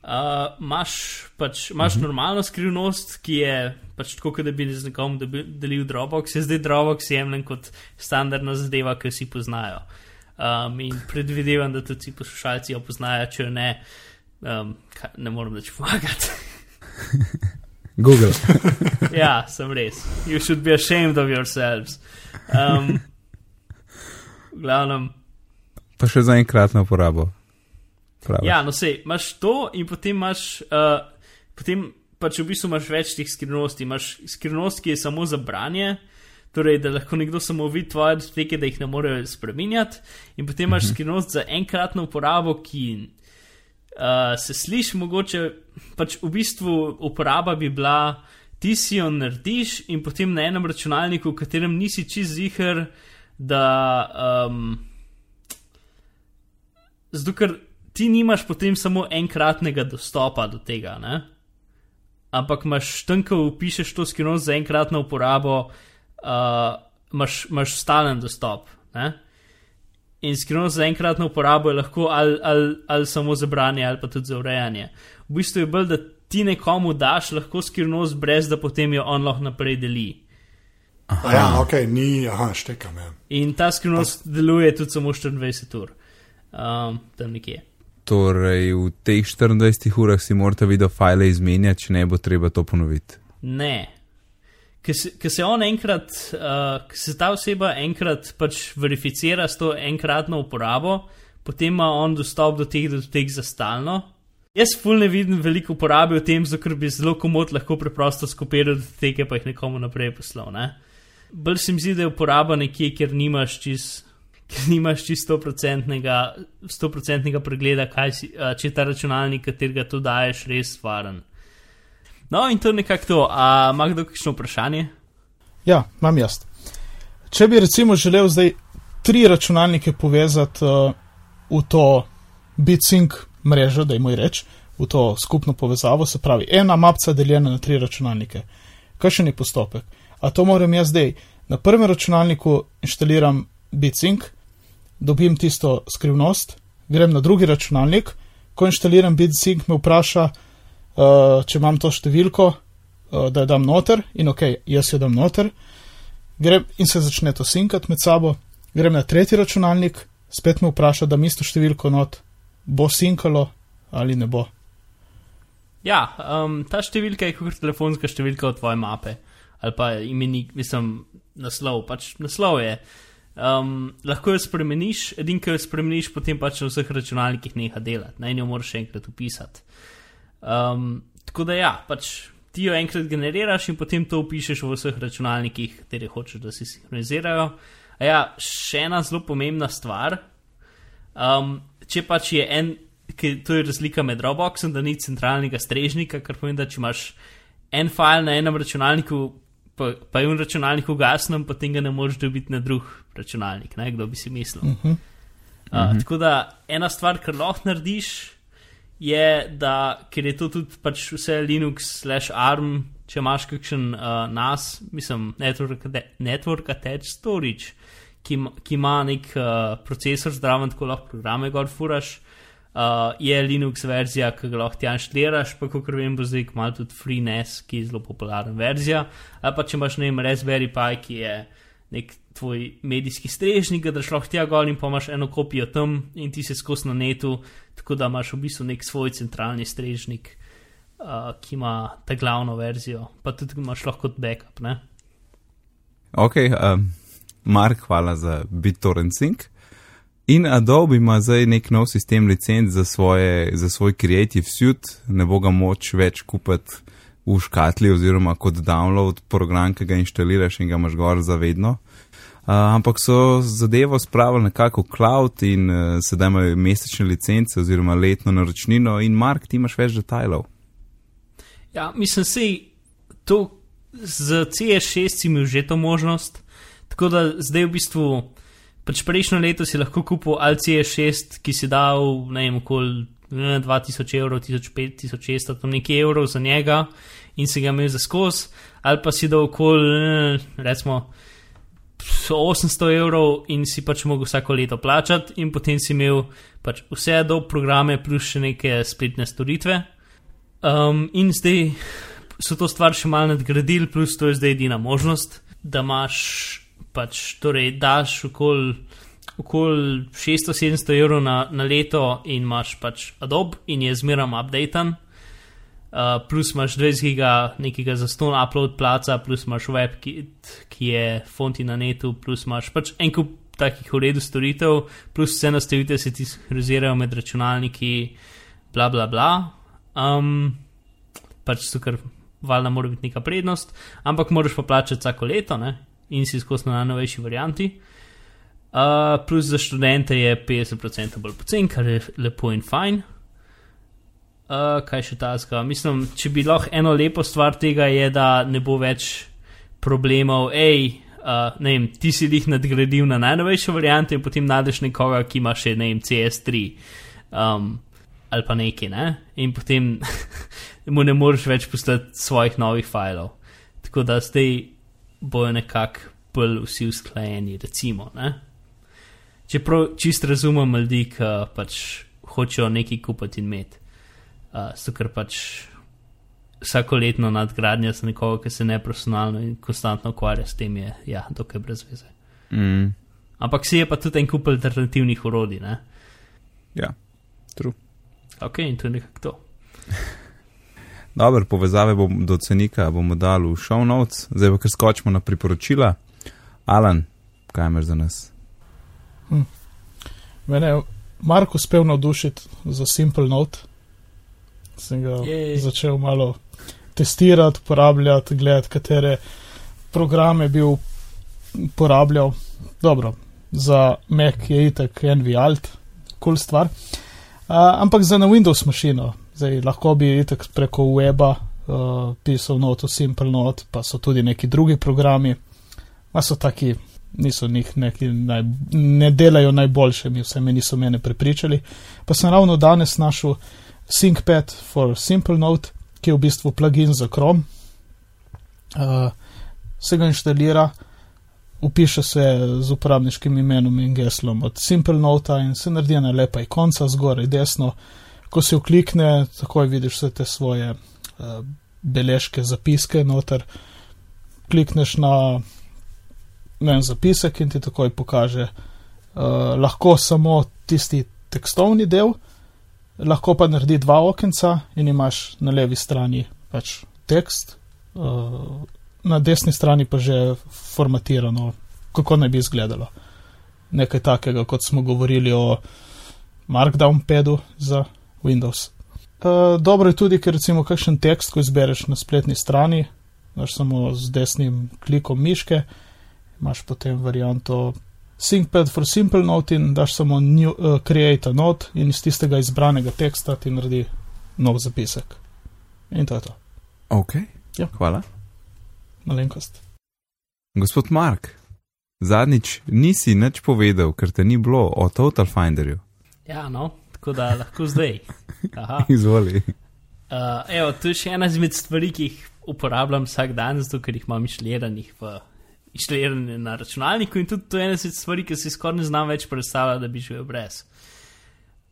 Uh, Imáš pač, imaš -huh. normalno skrivnost, ki je pač tako, kot da bi z nekom delil Dropbox, je zdaj Dropbox jemljen kot standardna zadeva, ki jo vsi poznajo. Um, in predvidevam, da tudi poslušalci jo poznajo, če jo ne, um, kaj, ne morem več pomagati. Google. ja, sem res. You should be ashamed of yourselves. Um, glavnem, Pa še za enkratno uporabo. Praviš. ja, no sej, imaš to in potem imaš, uh, potem pač v bistvu imaš več teh skrivnosti. Imaš skrivnost, ki je samo za branje, torej da lahko nekdo samo vidi tvoje datoteke, da jih ne morejo spremenjati, in potem imaš skrivnost za enkratno uporabo, ki uh, se sliši mogoče, pač v bistvu uporaba bi bila, ti si jo narediš in potem na enem računalniku, v katerem nisi čist ziger, da. Um, Zato, ker ti nimaš potem samo enkratnega dostopa do tega, ne? ampak imaš tam, ko upišeš to skrivnost za enkratno uporabo, uh, imaš, imaš stalen dostop. Ne? In skrivnost za enkratno uporabo je lahko ali, ali, ali samo za branje, ali pa tudi za urejanje. V bistvu je bolj, da ti nekomu daš lahko skrivnost, brez da potem jo on lahko naprej deli. A Ja, ok, ni, aha, štekam. Ja. In ta skrivnost deluje tudi samo 24 ur, um, tam nekje. Torej, v teh 24 urah si morate video file izmenjati, če ne bo treba to ponoviti. Ne. Ker se, ker se on enkrat, uh, ker se ta oseba enkrat pač verificira s to enkratno uporabo, potem ima on dostop do teh datotek za stalno. Jaz ful ne vidim veliko uporabe v tem, zato bi zelo komod lahko preprosto skopiral datoteke pa jih nekomu naprej poslal. Ne? Bolj se mi zdi, da je uporaba nekje, kjer nimaš čist. Ker nimaš čisto stoprocentnega pregleda, kaj si, če je ta računalnik, katerega tu daješ, res varen. No, in to je nekako to. A ima kdo kakšno vprašanje? Ja, imam jaz. Če bi recimo želel zdaj tri računalnike povezati uh, v to BitSync mrežo, da jim reč, v to skupno povezavo, se pravi, ena mapca deljena na tri računalnike. Kakšen je postopek? A to moram jaz zdaj na prvem računalniku inštaliram BitSync, dobim tisto skrivnost, grem na drugi računalnik, ko inštaliram BitSync, me vpraša, uh, če imam to številko, uh, da jo dam noter, in ok, jaz jo dam noter, grem in se začne to sinkati med sabo, grem na tretji računalnik, spet me vpraša, da mi isto številko not bo sinkalo ali ne bo. Ja, um, ta številka je kot telefonska številka od tvoje mape ali pa imenik, mislim, naslov, pač naslov je. Um, lahko jo spremeniš, edin, ki jo spremeniš, potem pač na vseh računalnikih neha delati, naj jo moraš še enkrat upisati. Um, tako da ja, pač ti jo enkrat generiraš in potem to upišeš v vseh računalnikih, kateri hočeš, da se sinhronizirajo. A ja, še ena zelo pomembna stvar. Um, če pač je en, to je razlika med Dropboxom, da ni centralnega strežnika, kar pomeni, da če imaš en file na enem računalniku, pa, pa je v računalniku gasnem, potem ga ne moreš dobiti na drug računalnik, ne, kdo bi si mislil. Uh -huh. Uh, uh -huh. Tako da ena stvar, kar lahko narediš, je, da ker je to tudi pač vse Linux, slash ARM, če imaš kakšen uh, NAS, mislim, network, network attached storage, ki, ki ima nek uh, procesor zdraven, tako lahko programe gor furaš. Uh, je Linux verzija, ki ga lahko ti anšliraš, pa kot vem, bo zdaj malo tudi FreeNAS, ki je zelo popularna verzija. Ali pa če imaš ne vem, Raspberry Pi, ki je nek tvoj medijski strežnik, da šlo tja gor in pa imaš eno kopijo tam in ti se skozi na netu, tako da imaš v bistvu nek svoj centralni strežnik, uh, ki ima ta glavno verzijo, pa tudi imaš lahko kot backup. Ne? Ok, um, Mark, hvala za BitTorrent Sync. In Adobe ima zdaj nek nov sistem licenc za, svoje, za svoj Creative Suite, ne bo ga moč več kupiti v škatli oziroma kot download program, ki ga inštaliraš in ga imaš gor zavedno. Uh, ampak so zadevo spravili nekako v cloud in uh, sedaj imajo mesečne licence oziroma letno naročnino in Mark, ti imaš več detajlov. Ja, mislim, da to z CS6 imel že to možnost, tako da zdaj v bistvu, pač prejšnjo leto si lahko kupil ali CS6, ki si dal, ne vem, okoli 2000 evrov, 1500, tam nekaj evrov za njega in si ga imel za skos, ali pa si dal okoli, recimo, 800 evrov in si pač mogel vsako leto plačati, in potem si imel pač vse do programe, plus še neke spletne storitve. Um, in zdaj so to stvar še malo nadgradili, plus to je zdaj edina možnost, da imaš pač, torej, daš okoli okol 600-700 evrov na, na leto in imaš pač Adobe in je zmerom updatan. Uh, plus imaš 20 giga nekega zaston upload placa, plus imaš WebKit, ki je fonti na netu, plus imaš pač en kup takih uredu storitev, plus vse nastavitve se ti sinhronizirajo med računalniki, bla bla bla. Um, pač so kar valjda mora biti neka prednost, ampak moraš pa plačati vsako leto ne? in si skozi na najnovejši varianti. Plus za študente je 50% bolj pocen, kar je lepo in fajn. Uh, kaj še taska? Mislim, če bi lahko eno lepo stvar tega je, da ne bo več problemov, hej, uh, ne vem, ti si jih nadgradil na najnovejše variante in potem najdeš nekoga, ki ima še, ne vem, CS3 um, ali pa nekaj, ne? In potem mu ne moreš več postati svojih novih filev. Tako da zdaj bojo nekako bolj vsi usklajeni, recimo, ne? Čeprav čist razumem ljudi, ki pač hočejo nekaj kupiti in imeti. Uh, so kar pač vsako letno nadgradnja za nekoga, ki se neprofesionalno in konstantno ukvarja s tem, je ja, dokaj brez veze. Mm. Ampak si je pa tudi en kup alternativnih urodij. Ne? Ja, true. Ok, in to je nekako to. Dobro, povezave bom, do cenika bomo dali v show notes, zdaj pa kar skočimo na priporočila. Alan, kaj imaš za nas? Mene je Marko uspel navdušiti za Simple Note. Sem ga Jej. začel malo testirati, uporabljati, gledati, katere programe bi uporabljal. Dobro, za Mac je itek NVAlt, kul cool stvar. Uh, ampak za na Windows mašino, zdaj lahko bi itek preko weba uh, pisal noto Simple Note, pa so tudi neki drugi programi, pa so taki niso njih neki, naj, ne delajo najboljše, mi vse me niso mene prepričali. Pa sem ravno danes našel ThinkPad for Simple Note, ki je v bistvu plugin za Chrome. Uh, se ga inštalira, upiše se z uporabniškim imenom in geslom od Simple Note in se naredi ena lepa ikonca zgoraj desno. Ko se vklikne, takoj vidiš vse te svoje uh, beležke, zapiske noter. Klikneš na en zapisek in ti takoj pokaže uh, lahko samo tisti tekstovni del, lahko pa naredi dva okenca in imaš na levi strani pač tekst, uh, na desni strani pa že formatirano, kako naj bi izgledalo. Nekaj takega, kot smo govorili o Markdown padu za Windows. Uh, dobro je tudi, ker recimo kakšen tekst, ko izbereš na spletni strani, daš samo z desnim klikom miške, imaš potem varianto ThinkPad for Simple Note in daš samo new, uh, Create a Note in iz tistega izbranega teksta ti naredi nov zapisek. In to je to. Ok, Ja. hvala. Malenkost. Gospod Mark, zadnjič nisi nič povedal, ker te ni bilo o Total Finderju. Ja, no, tako da lahko zdaj. Aha. Izvoli. Uh, evo, to je še ena izmed stvari, ki jih uporabljam vsak dan, zato ker jih imam inštaliranih v inštalirane na računalniku in tudi to je ena izmed stvari, ki si skoraj ne znam več predstavljati, da bi živel brez.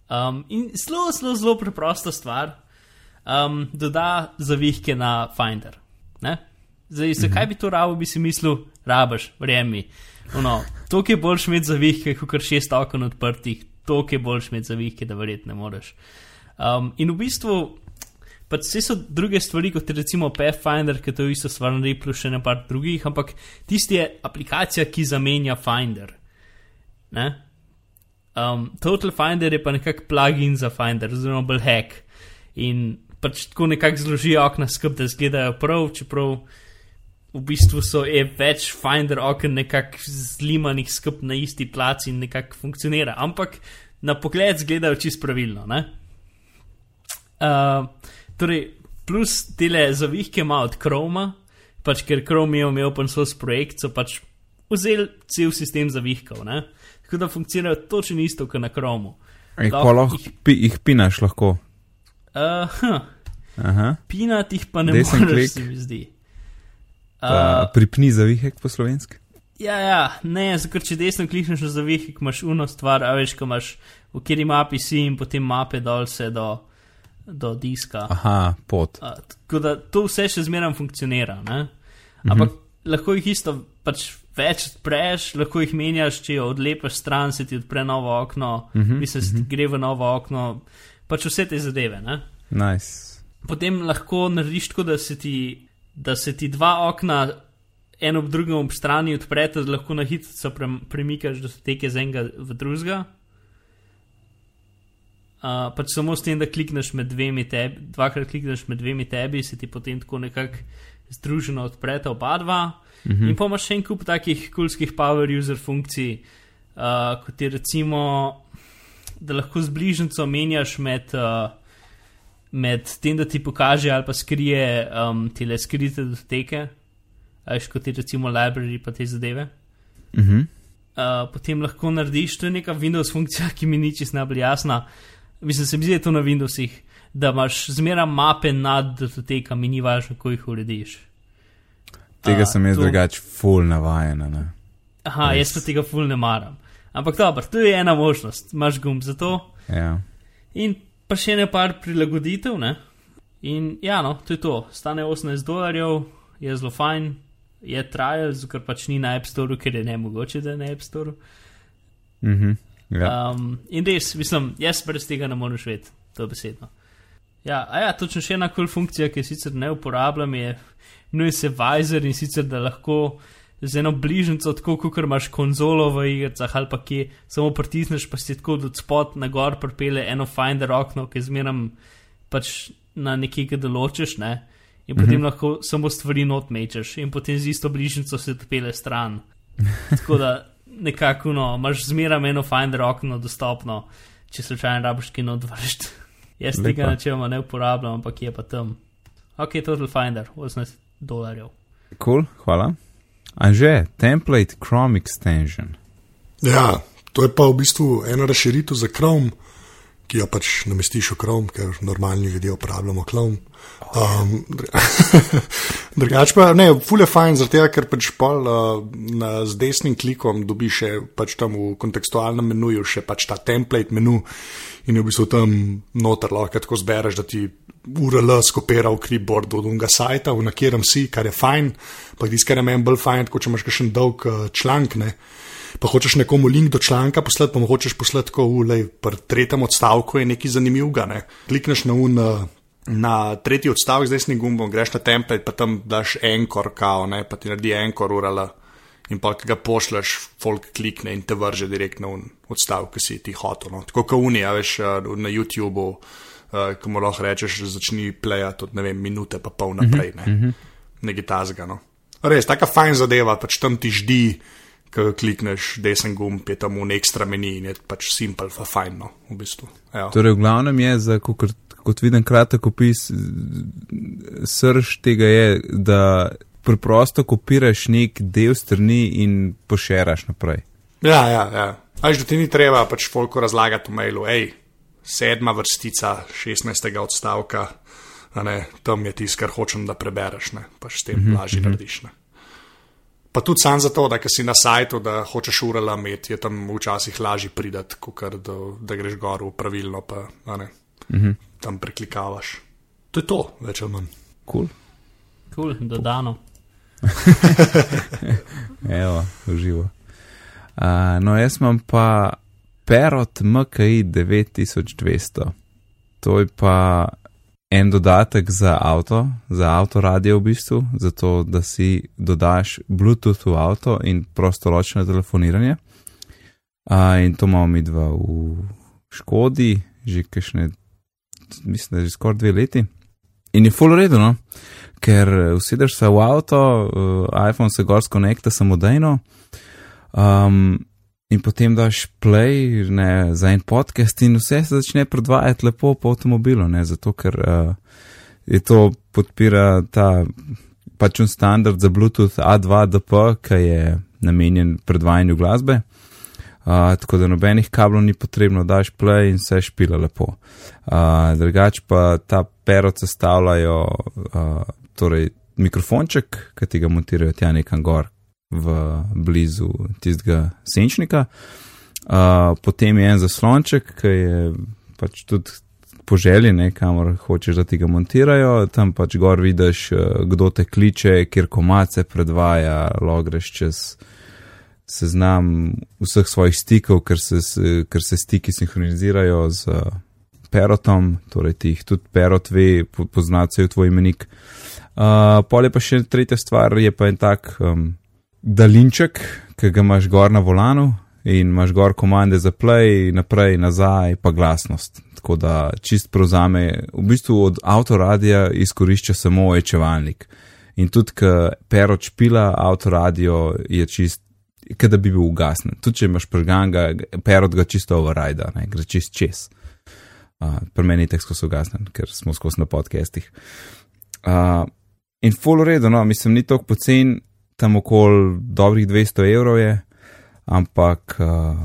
Um, in zelo, zelo, zelo preprosta stvar, um, doda zavihke na Finder. Ne? Zdaj, zakaj bi to rabo, bi si mislil, rabaš, verjemi. No, to je boljš imeti zavihke, kot kar šest okon odprtih, to je boljš imeti zavihke, da verjetno ne moreš. Um, in v bistvu, pač vse so druge stvari, kot recimo Pathfinder, ki to je isto stvar naredi, plus še nekaj drugih, ampak tisti je aplikacija, ki zamenja Finder. Ne? Um, Total Finder je pa nekak plugin za Finder, oziroma bolj hack. In pač tako nekako zloži okna skupaj, da izgledajo prav, čeprav v bistvu so je več Finder okn nekako zlimanih skupaj na isti placi in nekako funkcionira. Ampak na pogled izgledajo čist pravilno. Ne? Uh, torej, plus tele zavihke ima od Chroma, pač ker Chrome je imel open source projekt, so pač vzeli cel sistem zavihkov. Ne? Tako da funkcionirajo točno isto kot na Chromu. Lahko ko lahko jih- pi, jih pinaš lahko. Uh, huh, Aha. pinat jih pa ne Desen moreš, klik. se mi zdi. Uh, pripni zavihek po slovenski. ja, ja, ne, zato ker če desno klikneš na zavihek, imaš uno stvar, a veš, ko imaš v kateri mapi si in potem mape dol se do, do diska. Aha, pot. Uh, tako da to vse še zmeraj funkcionira. Ne? Ampak lahko jih isto pač več odpreš, lahko jih menjaš, če jo odlepiš stran, se ti odpre novo okno, mislim, se ti gre v novo okno, pač vse te zadeve. Ne? Nice. Potem lahko narediš tako, da se ti, da se ti dva okna en ob drugem ob strani odpreta, da lahko na hitro pre, premikaš datoteke z enega v drugega. Uh, pač samo s tem, da klikneš med dvemi tebi, dvakrat klikneš med dvemi tebi, se ti potem tako nekako združeno odpreta oba dva. Mm -hmm. In pa imaš še en kup takih kulskih power user funkcij, uh, kot je recimo, da lahko z bližnjico menjaš med. Uh, med tem, da ti pokaže ali pa skrije um, te skrite datoteke, ajš kot je recimo library pa te zadeve. Mhm. Uh, potem lahko narediš, to je neka Windows funkcija, ki mi ni čisto najbolj jasna. Mislim, se mi zdi, da je to na Windowsih, da imaš zmeraj mape nad datotekami, ni važno, kako jih urediš. Tega A, sem jaz to- drugače full navajen. Ne? Aha, jaz pa tega ful ne maram. Ampak dobro, to je ena možnost, imaš gumb za to. Ja. In pa še ne par prilagoditev, ne? In ja, no, to je to. Stane 18 dolarjev, je zelo fajn, je trial, ker pač ni na App Store, ker je ne mogoče, da je na App Store. Mhm. Ja. Um, in res, mislim, jaz brez tega ne morem živeti, to je besedno. Ja, a ja, točno še ena kul cool funkcija, ki sicer ne uporabljam, je imenuje se Vizer in sicer da lahko z eno bližnjico, tako kot imaš konzolo v igrah ali pa ki samo pritisneš, pa si tako od spod na gor pripele eno Finder okno, ki zmeram pač na nekaj, ki določiš, ne. In potem mm -hmm. lahko samo stvari not mečeš, in potem z isto bližnjico se odpele stran. Tako da nekako, no, imaš zmeraj eno Finder okno dostopno, če slučajno rabiš kino odvršiti. Jaz Lepa. tega načeloma ne uporabljam, ampak je pa tam. Ok, Total Finder, 18 dolarjev. Cool, hvala. Anže, template Chrome extension. Ja, to je pa v bistvu ena razširitev za Chrome, ki jo pač namestiš v Chrome, ker normalni ljudje uporabljamo Chrome. Um, Drugač pa ne, ful je fajn, zato ker pač pol uh, z desnim klikom dobiš še pač tam v kontekstualnem menuju še pač ta template menu in v bistvu tam noter lahko tako zbereš, da ti URL skopira v clipboard od unga sajta, v katerem si, kar je fajn, pa tisti, kar je meni bolj fajn, kot če imaš še en dolg uh, članek, ne. Pa hočeš nekomu link do članka poslati, pa mu hočeš poslati, ko v tretjem odstavku je nekaj zanimivega, ne. Klikneš na un. Uh, Na tretji odstavek z desnim gumbom greš na template, pa tam daš enkor, kao, ne, pa ti naredi enkor URL. In pa, ki ga pošleš, folk klikne in te vrže direktno v odstavek, ki si ti hotel. No. Tako kot Unija, veš, uh, na YouTubu, uh, ko mu lahko rečeš, začni plejati od ne vem, minute pa pol naprej, ne, mm -hmm. nekaj tazga. No. Res, taka fajn zadeva, pač tam ti ždi, ko klikneš desen gumb, je tam un ekstra meni in je pač simpel, pa fajn, no, v bistvu. Evo. Torej, v glavnem je, za, kot, kot vidim, kratek opis, srž tega je, da preprosto kopiraš nek del strani in pošeraš naprej. Ja, ja, ja. Až da ti ni treba pač folko razlagati v mailu, hej, sedma vrstica 16. odstavka, ne, tam je tisto, kar hočem, da prebereš, ne, pač s tem mhm, lažje mm -hmm. narediš. Ne. Pa tudi sam zato, da si na sajtu, da hočeš urala imeti, je tam včasih lažje pridati, kot da, da greš gor v pravilno, pa ne, mm -hmm. tam preklikavaš. To je to, več ali manj. Kul. Cool. Cool, dodano. Evo, uživo. Uh, no, jaz imam pa Perot MKI 9200. To je pa en dodatek za avto, za avto radio v bistvu, zato da si dodaš Bluetooth v avto in prostoročno telefoniranje. Uh, in to imamo mi dva v Škodi, že kajšne, mislim, da že skoraj dve leti. In je full redo, no? ker usedeš se v avto, uh, iPhone se gor skonekta samodejno. Um, in potem daš play ne, za en podcast, in vse se začne predvajati lepo po avtomobilu, ne, zato ker uh, je to podpira ta pač un standard za Bluetooth A2DP, ki je namenjen predvajanju glasbe. Uh, tako da nobenih kablov ni potrebno, daš play in vse špila lepo. Uh, drugač pa ta pero sestavljajo uh, torej mikrofonček, ki ti ga montirajo tja nekam gor, v blizu tistega senčnika. Uh, potem je en zaslonček, ki je pač tudi poželjen, kamor hočeš, da ti ga montirajo. Tam pač gor vidiš, uh, kdo te kliče, kjer komace predvaja, logreš čez seznam vseh svojih stikov, ker se, ker se stiki sinhronizirajo z uh, perotom, torej ti jih tudi perot ve, poznajo tvoj imenik. Uh, pol je pa še tretja stvar, je pa en tak um, daljinček, ki ga imaš gor na volanu in imaš gor komande za play, naprej, nazaj, pa glasnost. Tako da čist prevzame, v bistvu od avtoradia izkorišča samo očevalnik. In tudi, ker peroč pila avtoradio, je čist, kot da bi bil ugasnen. Tudi, če imaš prganga, perot ga čisto override, ne, gre čist čez. Uh, Pri meni je tekst ugasnen, ker smo skozi na podcestih. Uh, in full redo, no, mislim, ni toliko pocen, tam okoli dobrih 200 evrov je, ampak. Uh,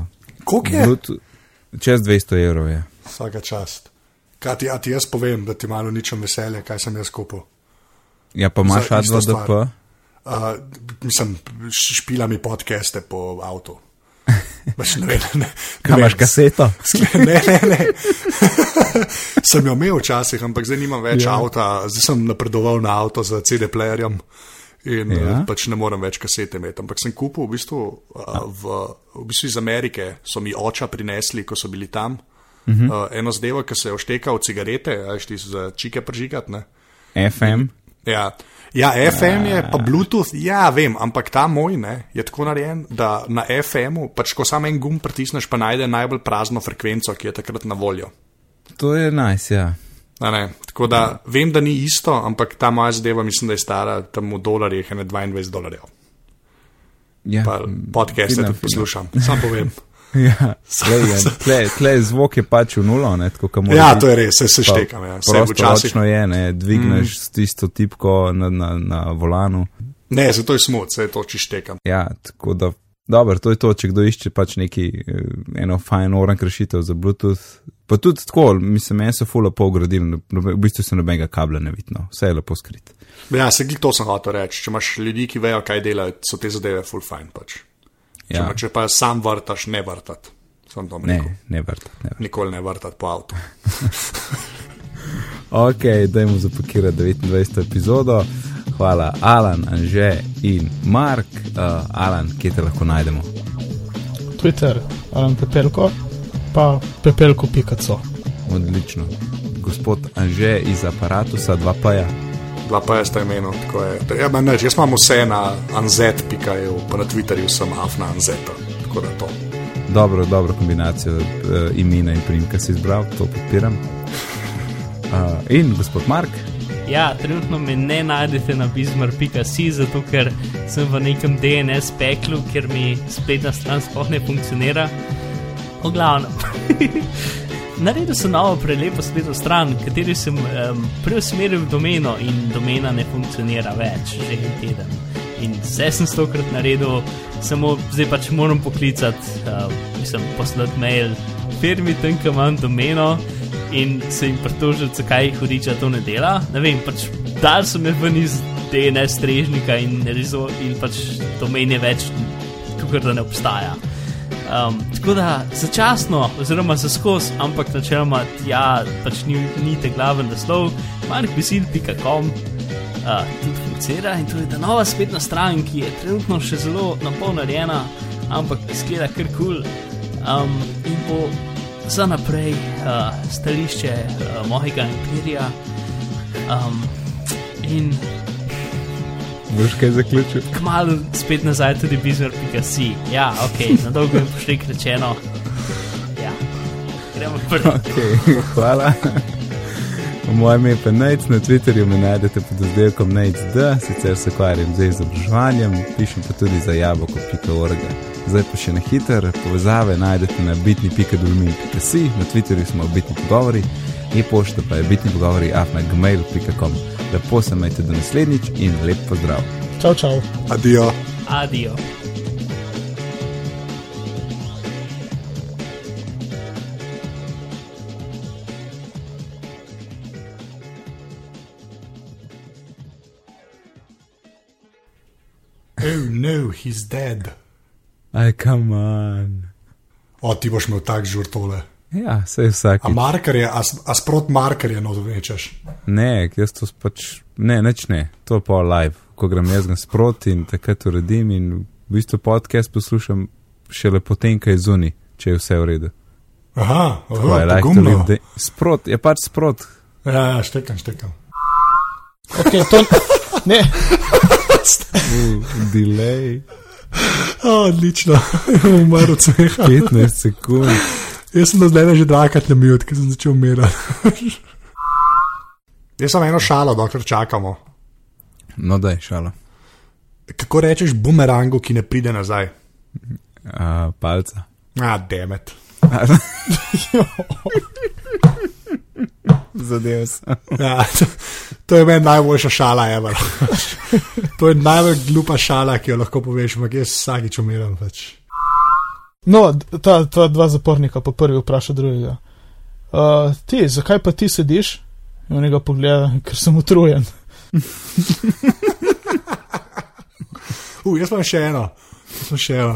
Koliko je? Blut, čez 200 evrov je. Vsaka čast. Kaj ti, ti jaz povem, da ti malo ničem veselje, kaj sem jaz kupil? Ja, pa imaš A2DP? Uh, mislim, špila mi podcaste po avtu. Ne, ne, ne, Kaj imaš kaseto? Ne, ne, ne. sem jo imel včasih, ampak zdaj nimam več ja. avta, zdaj sem napredoval na avto z CD-playerjem. In ja. Eh, pač ne morem več kasete imeti. Ampak sem kupil v bistvu, uh, v, v bistvu iz Amerike, so mi oča prinesli, ko so bili tam. uh -huh. uh, eno zadevo, ki se je oštekal cigarete, ajš ti za čike pržigati. ne. FM. Ja. Ja, FM je pa Bluetooth, ja, vem, ampak ta moj ne, je tako narejen, da na FM-u, pač ko samo en gumb pritisneš, pa najde najbolj prazno frekvenco, ki je takrat na voljo. To je nice, ja. Tako da vem, da ni isto, ampak ta moja zadeva mislim, da je stara tam v dolarjih, ne 22 dolarjev. ja. Pa podcaste tudi poslušam, sam povem. Ja, tle, je, tle, tle zvok je pač v nulo, ne, tako kot Ja, to je res, se, štekam. Ja. Prosto je, ne, dvigneš mm. tisto tipko na, na, na volanu. ne, zato je smut, se to čištekam. Ja, tako da, dobro, to je to, če kdo išče pač neki, eh, eno fajn oran rešitev za Bluetooth. Pa tudi tako, mislim, meni so full lepo ugradili, nobe- v bistvu se nobenega kabla ne vidno, vse je lepo skrit. Ja, se glih to sem hotel reči. Če imaš ljudi, ki vejo, kaj delajo, so te zadeve full fine. Pač. Če, Ja, pa, če pa sam vrtaš, ne vrtati. Sem ne, rekel. ne vrta, ne vrta. Nikoli ne vrtati po avtu. Ok, dajmo zapakirati 29. epizodo. Hvala, Alan, Anže in Mark. Uh, Alan, kje te lahko najdemo? Twitter, Alan Pepelko, pa pepelko.co. Odlično. Gospod Anže iz aparata, dva pa ja. Dva pa je sta imenu, tako je. Ja, nič, jaz imam vse na anzet.eu, pa na Twitterju sem afna anzeta. Tako da to. Dobro, dobro kombinacijo uh, imena in primka si izbral, to podpiram. Uh, in gospod Mark, Ja, trenutno me ne najdete na bizmar.si, zato ker sem v nekem DNS peklu, ker mi spletna stran sploh ne funkcionira. O glavnem. Naredil sem novo prelepo spletno stran, v kateri sem um, preusmeril domeno in domena ne funkcionira več, že en teden. In vse sem stokrat naredil, samo zdaj pač moram poklicati, uh, mislim, poslati mail firmi, tam, kam imam domeno in se jim pritožiti, zakaj jih hudiča to ne dela. Ne vem, pač dal so me ven iz DNS strežnika in, rezo, in pač domen je več, kot da ne obstaja. Um, tako da začasno, oziroma za skos, ampak načeloma tja pač ni, ni te glaven naslov, markbisil.com. Uh, tudi funkcionira in to je ta nova spletna stran, ki je trenutno še zelo napolno narejena, ampak izgleda kar kul. Cool. Um, in bo za naprej uh, stališče uh, mojega imperija. Um, in boš kaj zaključil? kmalo spet nazaj tudi bizar.si. Ja, ok, na dolgo in poštek rečeno. Ja, gremo prvo. Okay, hvala. Moje ime je pa Nec, na Twitterju me najdete pod oddelkom NECD, sicer se ukvarjam z izobraževanjem, pišem pa tudi za jabolko.org. Zdaj pa še na hiter, povezave najdete na bitni.dolmin.si, na Twitterju smo bitni pogovori, e-pošta pa je bitni pogovori afnagmail.com. Lepo se majte do naslednjič in lep pozdrav. Čau, čau. Adijo. Adijo. He's dead. Aj, come on. O, ti boš imel tak žur tole. Ja, sej vsak. A marker je, a, sprot marker je, no, večeš. Ne, jaz to pač, ne, neč ne, to je pa live, ko grem jaz ga sproti in takrat uredim in v bistvu podcast poslušam šele potem, kaj je zunaj, če je vse v redu. Aha, Tako aha je, like live day. Sprot, je pač sprot. Ja, ja, štekam, štekam. Okay, to, ne, Delay, O, odlično, umrl od smeha. 15 sekund. Jaz sem do zdaj že dvakrat na mute, ker sem začel umirati. Jaz sem eno šalo, dokler čakamo. No, daj, šala. Kako rečeš bumerangu, ki ne pride nazaj? Uh, palca. A, demet. Zadev sem. To, je meni najboljša šala, ever. to je najbolj glupa šala, ki jo lahko poveš, ampak jaz vsakič umiram. Pač. no, ta, ta dva zapornika, pa prvi vpraša drugega. Uh, ti, zakaj pa ti sediš? In on ga pogleda, ker sem utrujen. Uh, jaz imam še eno. Jaz imam še eno.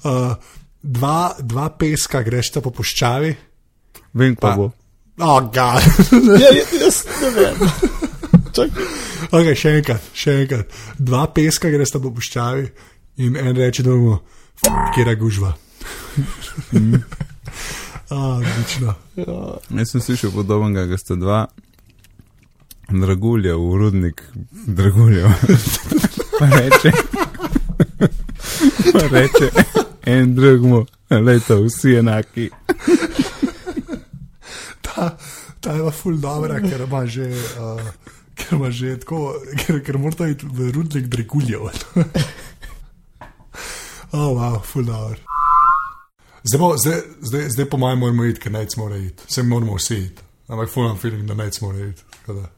Uh, dva, dva peska greš po puščavi. Vem, Pa- ko bo. Oh, God. Ja, ja, jaz ne vem. Okay, še enkrat, še enkrat. Dva peska greš po puščavi in en reče, da bomo, kje je gužva. Odlično. Jaz sem slišal podobnega, da sta dva dragulja v rudnik draguljev. pa reče, pa reče en drugmu, leto, vsi enaki. Ta, ta je pa ful dobra, ker ima že. Uh, Ker ima že tako, ker, ker mora iti v rudnik draguljev. oh, wow, ful dobro. Zdaj, bo, zdaj, zdaj, zdaj po mojem, moramo iti, ker nec mora iti. Vse moramo vsi iti. Ampak fulam feeling, da nec mora iti. tako da.